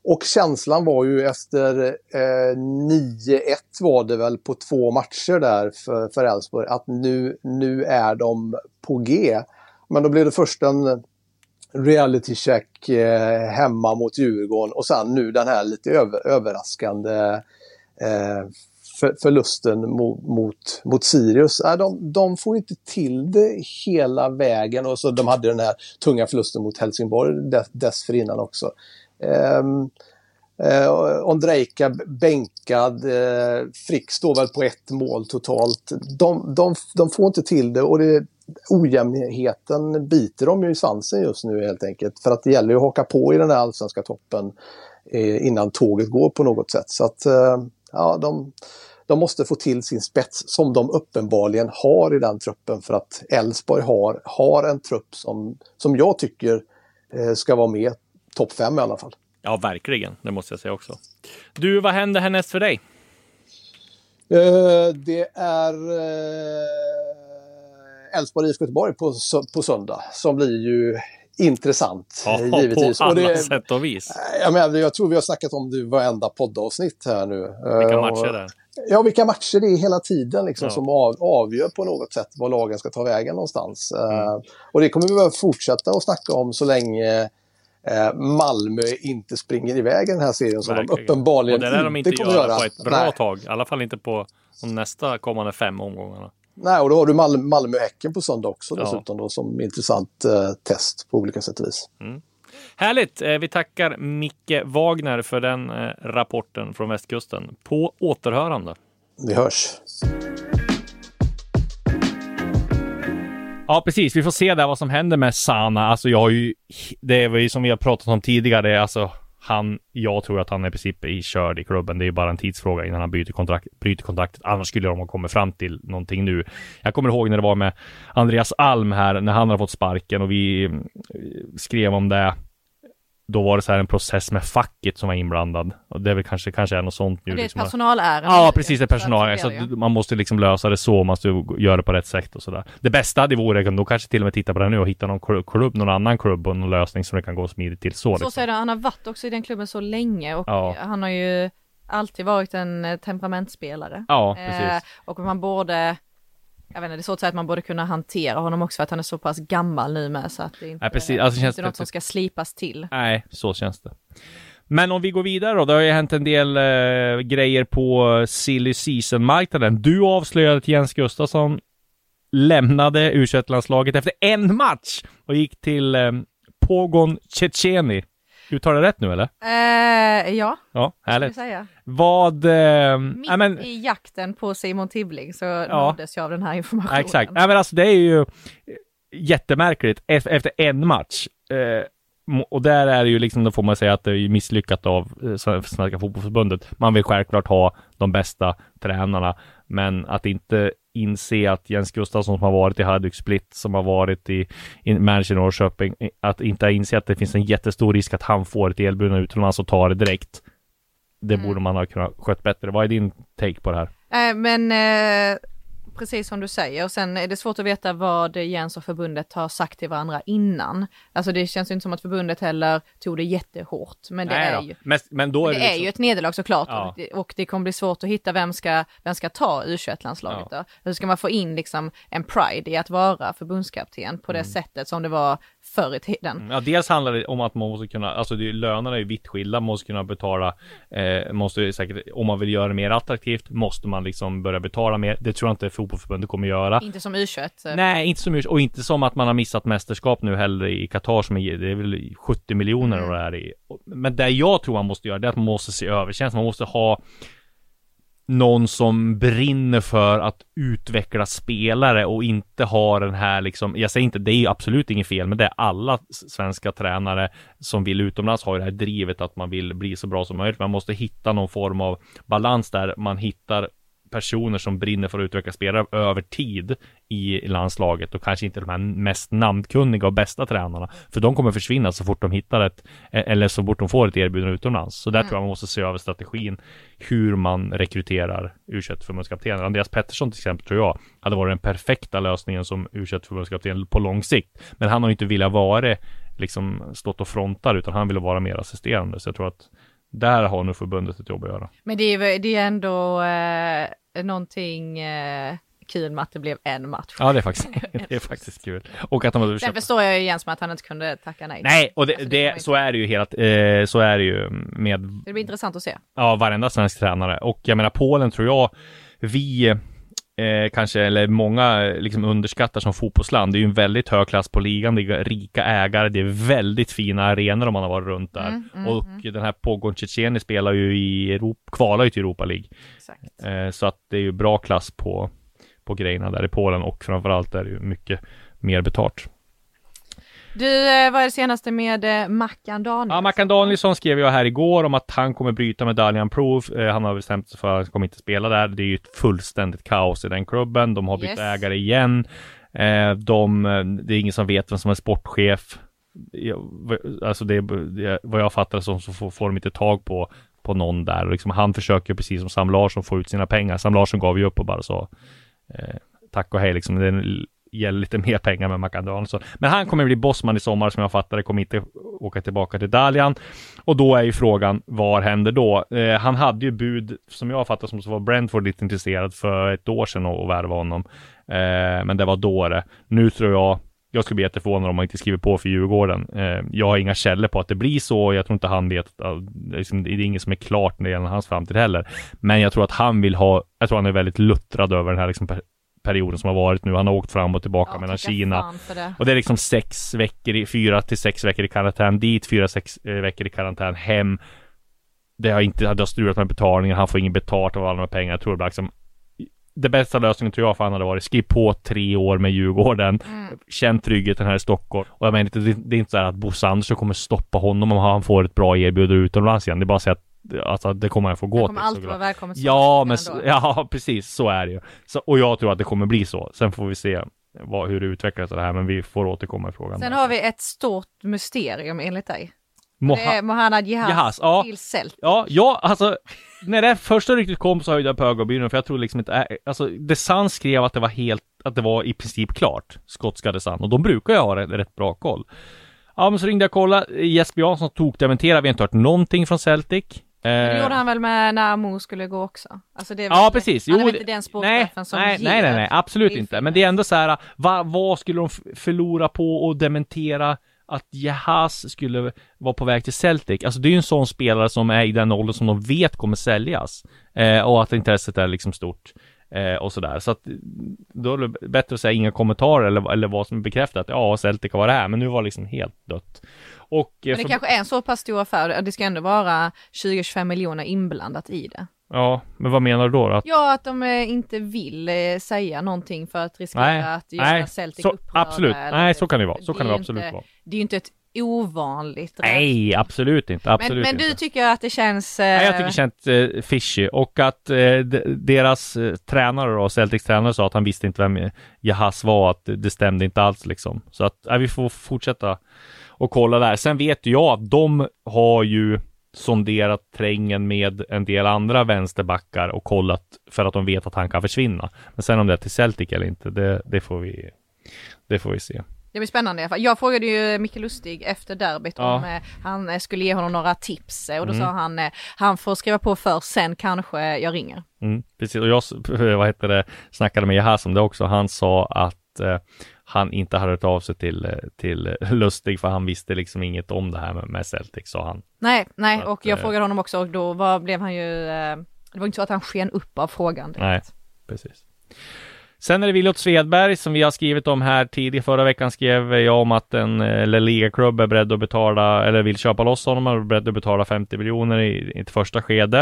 Speaker 7: Och känslan var ju efter eh, 9-1 var det väl på två matcher där för Elfsborg att nu, nu är de på G. Men då blev det först en reality check eh, hemma mot Djurgården och sen nu den här lite över, överraskande eh, för, förlusten mot, mot, mot Sirius. Äh, de, de får inte till det hela vägen och så de hade den här tunga förlusten mot Helsingborg dess, dessförinnan också. Um, Eh, Ondrejka bänkad, eh, Frick står väl på ett mål totalt. De, de, de får inte till det och det, ojämnheten biter dem ju i svansen just nu helt enkelt. För att det gäller ju att haka på i den här allsvenska toppen eh, innan tåget går på något sätt. Så att eh, ja, de, de måste få till sin spets som de uppenbarligen har i den truppen för att Elfsborg har, har en trupp som, som jag tycker eh, ska vara med topp fem i alla fall.
Speaker 2: Ja, verkligen. Det måste jag säga också. Du, vad händer härnäst för dig?
Speaker 7: Uh, det är Elfsborg uh, IFK Göteborg på, på söndag som blir ju intressant.
Speaker 2: Ja, givetvis. på alla och det, sätt och vis.
Speaker 7: Jag, menar, jag tror vi har snackat om det varenda poddavsnitt här nu.
Speaker 2: Vilka matcher det är.
Speaker 7: Ja, vilka matcher det är hela tiden liksom, ja. som av, avgör på något sätt var lagen ska ta vägen någonstans. Mm. Uh, och det kommer vi väl fortsätta att snacka om så länge eh, Malmö inte springer iväg i den här serien som Verkligen. de uppenbarligen inte, de inte kommer göra.
Speaker 2: på ett bra Nej. tag. I alla fall inte på de nästa kommande fem omgångarna.
Speaker 7: Nej, och då har du Mal Malmö-Häcken på söndag också dessutom ja. då, som intressant eh, test på olika sätt och vis. Mm.
Speaker 2: Härligt! Eh, vi tackar Micke Wagner för den eh, rapporten från västkusten. På återhörande.
Speaker 7: Vi hörs!
Speaker 2: Ja, precis. Vi får se där vad som händer med Sana. Alltså jag har ju, det är ju som vi har pratat om tidigare, alltså han, jag tror att han är i princip i körd i klubben. Det är bara en tidsfråga innan han byter kontrakt, bryter kontraktet. Annars skulle de ha kommit fram till någonting nu. Jag kommer ihåg när det var med Andreas Alm här, när han har fått sparken och vi eh, skrev om det då var det så här en process med facket som var inblandad. Och det är väl kanske, kanske är något sånt nu.
Speaker 3: Det är
Speaker 2: liksom.
Speaker 3: ett personalärende.
Speaker 2: Ja, precis, ett personalärende. Så, så man måste liksom lösa det så, man måste göra det på rätt sätt och sådär. Det bästa det vore då kanske till och med titta på det nu och hitta någon klubb, någon annan klubb och någon lösning som det kan gå smidigt till så. Så
Speaker 3: liksom. säger det, han har varit också i den klubben så länge och ja. han har ju alltid varit en eh, temperamentsspelare.
Speaker 2: Ja, precis. Eh,
Speaker 3: och man borde jag vet inte, det är så att säga att man borde kunna hantera honom också för att han är så pass gammal nu med så att det inte,
Speaker 2: Nej, precis. Alltså,
Speaker 3: det är något som ska slipas till.
Speaker 2: Nej, så känns det. Men om vi går vidare då, det har ju hänt en del eh, grejer på silly season-marknaden. Du avslöjade att Jens Gustafsson lämnade u efter en match och gick till eh, Pogon Tjetjeni Uttalar jag rätt nu eller?
Speaker 3: Eh, ja.
Speaker 2: Ja, härligt. Vad... Eh,
Speaker 3: Mitt äh, men, i jakten på Simon Tibbling så ja. nåddes jag av den här informationen.
Speaker 2: Ja, exakt. Nej men alltså det är ju jättemärkligt efter en match. Eh, och där är det ju liksom, då får man säga att det är misslyckat av eh, Svenska Fotbollförbundet. Man vill självklart ha de bästa tränarna, men att inte inse att Jens Gustafsson som har varit i Hajduk Split, som har varit i, i manager Norrköping, att inte inse att det finns en jättestor risk att han får ett erbjudande utomlands och tar det direkt. Det mm. borde man ha kunnat skött bättre. Vad är din take på det här?
Speaker 3: Äh, men eh, precis som du säger. Och sen är det svårt att veta vad Jens och förbundet har sagt till varandra innan. Alltså det känns ju inte som att förbundet heller tog det jättehårt. Men det
Speaker 2: Nej
Speaker 3: är
Speaker 2: då.
Speaker 3: ju
Speaker 2: Men, men då är
Speaker 3: det
Speaker 2: det,
Speaker 3: är
Speaker 2: liksom,
Speaker 3: ju ett nederlag såklart
Speaker 2: Ja.
Speaker 3: och, det, och det kommer bli svårt att hitta vem ska, vem ska ta U21-landslaget då. Hur ska man få in liksom en pride i att vara förbundskapten på det
Speaker 2: Mm.
Speaker 3: sättet som det var förr i tiden.
Speaker 2: Ja, dels handlar det om att man måste kunna, alltså det, lönerna är ju vitt skilda, man måste kunna betala, eh, måste säkert, om man vill göra det mer attraktivt, måste man liksom börja betala mer. Det tror jag inte fotbollsförbundet kommer göra.
Speaker 3: Inte som U21. eh,
Speaker 2: Nej, inte så mycket, och inte som att man har missat mästerskap nu heller i Qatar som är, det är väl 70 miljoner och det är i. Men det jag tror man måste göra, det är att man måste se över tjänst, man måste ha någon som brinner för att utveckla spelare och inte har den här liksom, jag säger inte, det är absolut inget fel, men det är alla svenska tränare som vill utomlands har ju det här drivet att man vill bli så bra som möjligt. Man måste hitta någon form av balans där man hittar personer som brinner för att utveckla spelare över tid i landslaget och kanske inte de här mest namnkunniga och bästa tränarna. För de kommer försvinna så fort de hittar ett, eller så fort de får ett erbjudande utomlands. Så där tror jag man måste se över strategin hur man rekryterar u förbundskaptener. Andreas Pettersson till exempel tror jag hade varit den perfekta lösningen som u förbundskapten på lång sikt. Men han har ju inte velat vara liksom stått och frontar utan han ville vara mer assisterande. Så jag tror att där har nog förbundet ett jobb att göra.
Speaker 3: Men det är, det är ändå eh, någonting eh, kul med att det blev en match.
Speaker 2: Ja, det är faktiskt, [laughs] det är faktiskt kul. Och att de hade
Speaker 3: Sen förstår jag ju Jens med att han inte kunde tacka nej.
Speaker 2: Nej, och det,
Speaker 3: Alltså, det
Speaker 2: det, så är det ju helt, eh, så är det ju med
Speaker 3: Det blir intressant att se.
Speaker 2: ja, varenda svensk tränare. Och jag menar Polen tror jag vi eh, kanske, eller många eh, liksom underskattar som fotbollsland. Det är ju en väldigt hög klass på ligan, det är rika ägare, det är väldigt fina arenor om man har varit runt där.
Speaker 3: Mm, mm,
Speaker 2: och den här Pogon Tjetjenij spelar ju i Europa, kvalar ju till Europa League. Eh, så att det är ju bra klass på, på grejerna där i Polen och framförallt är det ju mycket mer betalt.
Speaker 3: Du, eh, vad är det senaste med eh, Mackan Danielsson?
Speaker 2: Ja, Mackan Danielsson skrev jag här igår om att han kommer bryta med Dalian Proof. Eh, han har bestämt sig för att han kommer inte spela där. Det är ju ett fullständigt kaos i den klubben. De har bytt
Speaker 3: Yes.
Speaker 2: ägare igen. De, det är ingen som vet vem som är sportchef. Alltså det, vad jag fattar som så får, får de inte tag på, på någon där. Liksom, han försöker precis som Sam Larsson få ut sina pengar. Sam Larsson gav ju upp och bara sa eh, tack och hej liksom. Det gäller lite mer pengar med Mackan Danielsson. Men han kommer bli bossman i sommar som jag fattar det, kommer inte åka tillbaka till Dalian. Och då är ju frågan, vad händer då? Eh, han hade ju bud, som jag fattar som så var Brentford lite intresserad för ett år sedan att värva honom. Eh, men det var då det. Nu tror jag, jag skulle bli jätteförvånad om han inte skriver på för Djurgården. Eh, jag har inga källor på att det blir så, jag tror inte han vet, att- det är liksom- det är inget som är klart när det gäller hans framtid heller. Men jag tror att han vill ha, jag tror han är väldigt luttrad över den här liksom perioden som har varit nu. Han har åkt fram och tillbaka
Speaker 3: Ja,
Speaker 2: mellan Kina.
Speaker 3: det.
Speaker 2: Och det är liksom sex veckor, i, fyra till sex veckor i karantän dit, fyra, sex eh, veckor i karantän hem. Det har inte, det har strulat med betalningen, han får ingen betalt av alla de här pengarna. Jag tror det blir liksom det bästa lösningen tror jag för han hade varit skriv på tre år med Djurgården.
Speaker 3: Mm.
Speaker 2: Känn tryggheten här i Stockholm. Och jag menar det, det är inte så här att Bosse Andersson kommer stoppa honom om han får ett bra erbjudande utomlands igen. Det är bara att säga att alltså, det kommer han få gå
Speaker 3: Han kommer
Speaker 2: till.
Speaker 3: alltid
Speaker 2: såklart.
Speaker 3: vara välkommen som
Speaker 2: Ja, men
Speaker 3: ändå. [laughs]
Speaker 2: ja, precis så är det ju. Så, och jag tror att det kommer bli så. Sen får vi se vad, hur det utvecklas det här, men vi får återkomma i frågan.
Speaker 3: Sen
Speaker 2: där.
Speaker 3: har vi ett stort mysterium enligt dig.
Speaker 2: Moha-
Speaker 3: Mohanad Jihaz,
Speaker 2: Jihaz, ja.
Speaker 3: till Celtic.
Speaker 2: Ja, ja, alltså när det första ryktet kom så höjde jag på ögonbrynen för jag tror liksom inte, äh, alltså The Sun skrev att det var helt, att det var i princip klart, skotska The Sun, och de brukar ju ha rätt, rätt bra koll. Ja, men så ringde jag och kollade, Jesper Jansson tog dementerade, vi har inte hört någonting från Celtic.
Speaker 3: Det
Speaker 2: Eh,
Speaker 3: gjorde han väl med när Amo skulle gå också? Alltså det är
Speaker 2: Ja, precis.
Speaker 3: Han är
Speaker 2: Jo,
Speaker 3: väl inte den
Speaker 2: nej,
Speaker 3: sportchefen som
Speaker 2: nej,
Speaker 3: ger.
Speaker 2: nej, nej, nej, absolut inte. Men det är ändå så här, va, vad skulle de förlora på att dementera att Jahas skulle vara på väg till Celtic? Alltså det är ju en sån spelare som är i den åldern som de vet kommer säljas. Eh, och att intresset är liksom stort. Eh, och sådär. Så att då är det bättre att säga inga kommentarer eller, eller vad som är bekräftat. Ja, Celtic har varit här, men nu var det liksom helt dött. Och, eh,
Speaker 3: Men det
Speaker 2: för-
Speaker 3: kanske är en så pass stor affär, det ska ändå vara 20-25 miljoner inblandat i det.
Speaker 2: Ja, men vad menar du då? Att
Speaker 3: Ja, att de eh, inte vill eh, säga någonting för att riskera
Speaker 2: Nej,
Speaker 3: att göra
Speaker 2: nej,
Speaker 3: Celtic
Speaker 2: så,
Speaker 3: upprörda.
Speaker 2: absolut. Nej, så kan det vara. Så
Speaker 3: Det
Speaker 2: kan det absolut
Speaker 3: inte-
Speaker 2: vara.
Speaker 3: Det är ju inte ett ovanligt
Speaker 2: Nej, absolut inte.
Speaker 3: Men,
Speaker 2: Absolut
Speaker 3: men du
Speaker 2: inte.
Speaker 3: tycker att det känns... Eh,
Speaker 2: Nej, jag tycker det känns eh, fishy och att eh, de, deras eh, tränare då, Celtics tränare sa att han visste inte vem Jahas var, att det, stämde inte alls liksom. Så att eh, vi får fortsätta och kolla där. Sen vet jag att de har ju sonderat trängen med en del andra vänsterbackar och kollat för att de vet att han kan försvinna. Men sen om det är till Celtic eller inte, det, det får vi det får vi se.
Speaker 3: Det blir spännande i alla fall. Jag frågade ju Micke Lustig efter derbyt
Speaker 2: Ja.
Speaker 3: om eh, han eh, skulle ge honom några tips eh, och då
Speaker 2: Mm.
Speaker 3: sa han eh, han får skriva på först, sen kanske jag ringer.
Speaker 2: Mm, precis, och jag vad heter det, snackade med Jahas om det också. Han sa att eh, han inte hade hört av sig till, till Lustig för han visste liksom inget om det här med, med Celtic, sa han.
Speaker 3: Nej, nej,
Speaker 2: Så
Speaker 3: och
Speaker 2: att,
Speaker 3: jag frågade honom också och då var, blev han ju, det var inte så att han sken upp av frågan. direkt.
Speaker 2: Nej, precis. Sen är det Williot Svedberg som vi har skrivit om här tidigare. Förra veckan skrev jag om att en eh, ligaklubb Liga-klubb är beredd att betala, eller vill köpa loss honom och är beredd att betala 50 miljoner i, i ett första skede.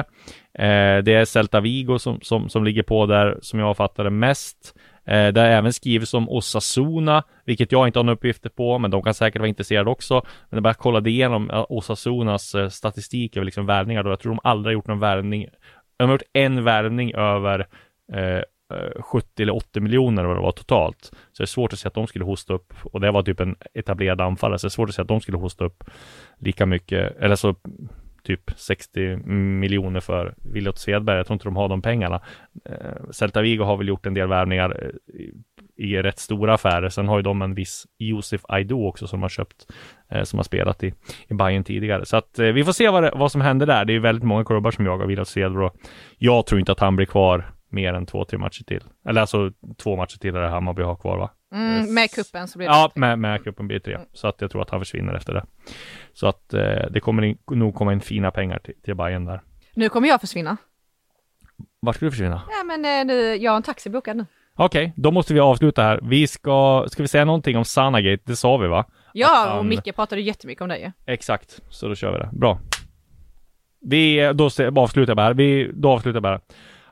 Speaker 2: Eh, det är Celta Vigo som, som, som ligger på där, som jag fattar det mest. Eh, det har även skrivits om Osasuna, vilket jag inte har några uppgifter på, men de kan säkert vara intresserade också. Men jag bara kollade igenom Osasunas eh, statistik över liksom värvningar då. Jag tror de aldrig har gjort någon värvning. De har gjort en värvning över eh, Eh, 70 eller 80 miljoner vad det var totalt. Så det är svårt att se att de skulle hosta upp, och det var typ en etablerad anfallare, så det är svårt att se att de skulle hosta upp lika mycket, eller så typ 60 miljoner för Williot Svedberg. Jag tror inte de har de pengarna. Eh, Celta Vigo har väl gjort en del värvningar i, i rätt stora affärer. Sen har ju de en viss Josef Aido också som har köpt, eh, som har spelat i, i Bayern tidigare. Så att eh, vi får se vad, det, vad som händer där. Det är ju väldigt många klubbar som jagar Williot Svedberg och jag tror inte att han blir kvar mer än två, tre matcher till. Eller alltså två matcher till är det Hammarby har kvar va?
Speaker 3: Mm, med kuppen så blir det
Speaker 2: Ja, med, med cupen blir det tre.
Speaker 3: Mm.
Speaker 2: Så att jag tror att han försvinner efter det. Så att eh, det kommer in, nog komma in fina pengar till, till Bayern där.
Speaker 3: Nu kommer jag försvinna.
Speaker 2: Vart ska du försvinna?
Speaker 3: Ja men eh, nu, jag har en taxi bokad nu.
Speaker 2: Okej, då måste vi avsluta här. Vi ska, ska vi säga någonting om Sanagate? Det sa vi va?
Speaker 3: Ja,
Speaker 2: Att
Speaker 3: och
Speaker 2: han-
Speaker 3: Micke pratade jättemycket om det ju.
Speaker 2: Exakt, så då kör vi det. Bra. Vi, då avslutar jag bara. Vi, då avslutar jag bara.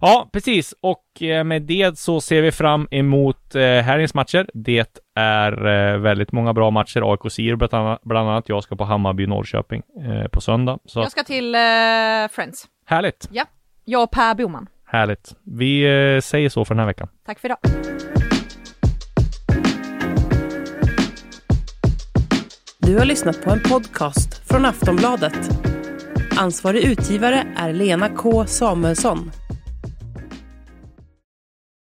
Speaker 2: Ja, precis. Och eh, med det så ser vi fram emot eh, helgens matcher. Det är eh, väldigt många bra matcher. AIK Sirius bland annat- bland annat. Jag ska på Hammarby Norrköping eh, på söndag. Så
Speaker 3: Jag ska till Friends.
Speaker 2: härligt,
Speaker 3: Ja, jag och Per Boman.
Speaker 2: härligt. Vi säger så för den här veckan.
Speaker 3: Tack för idag.
Speaker 1: Du har lyssnat på en podcast från Aftonbladet. Ansvarig utgivare är Lena K Samuelsson.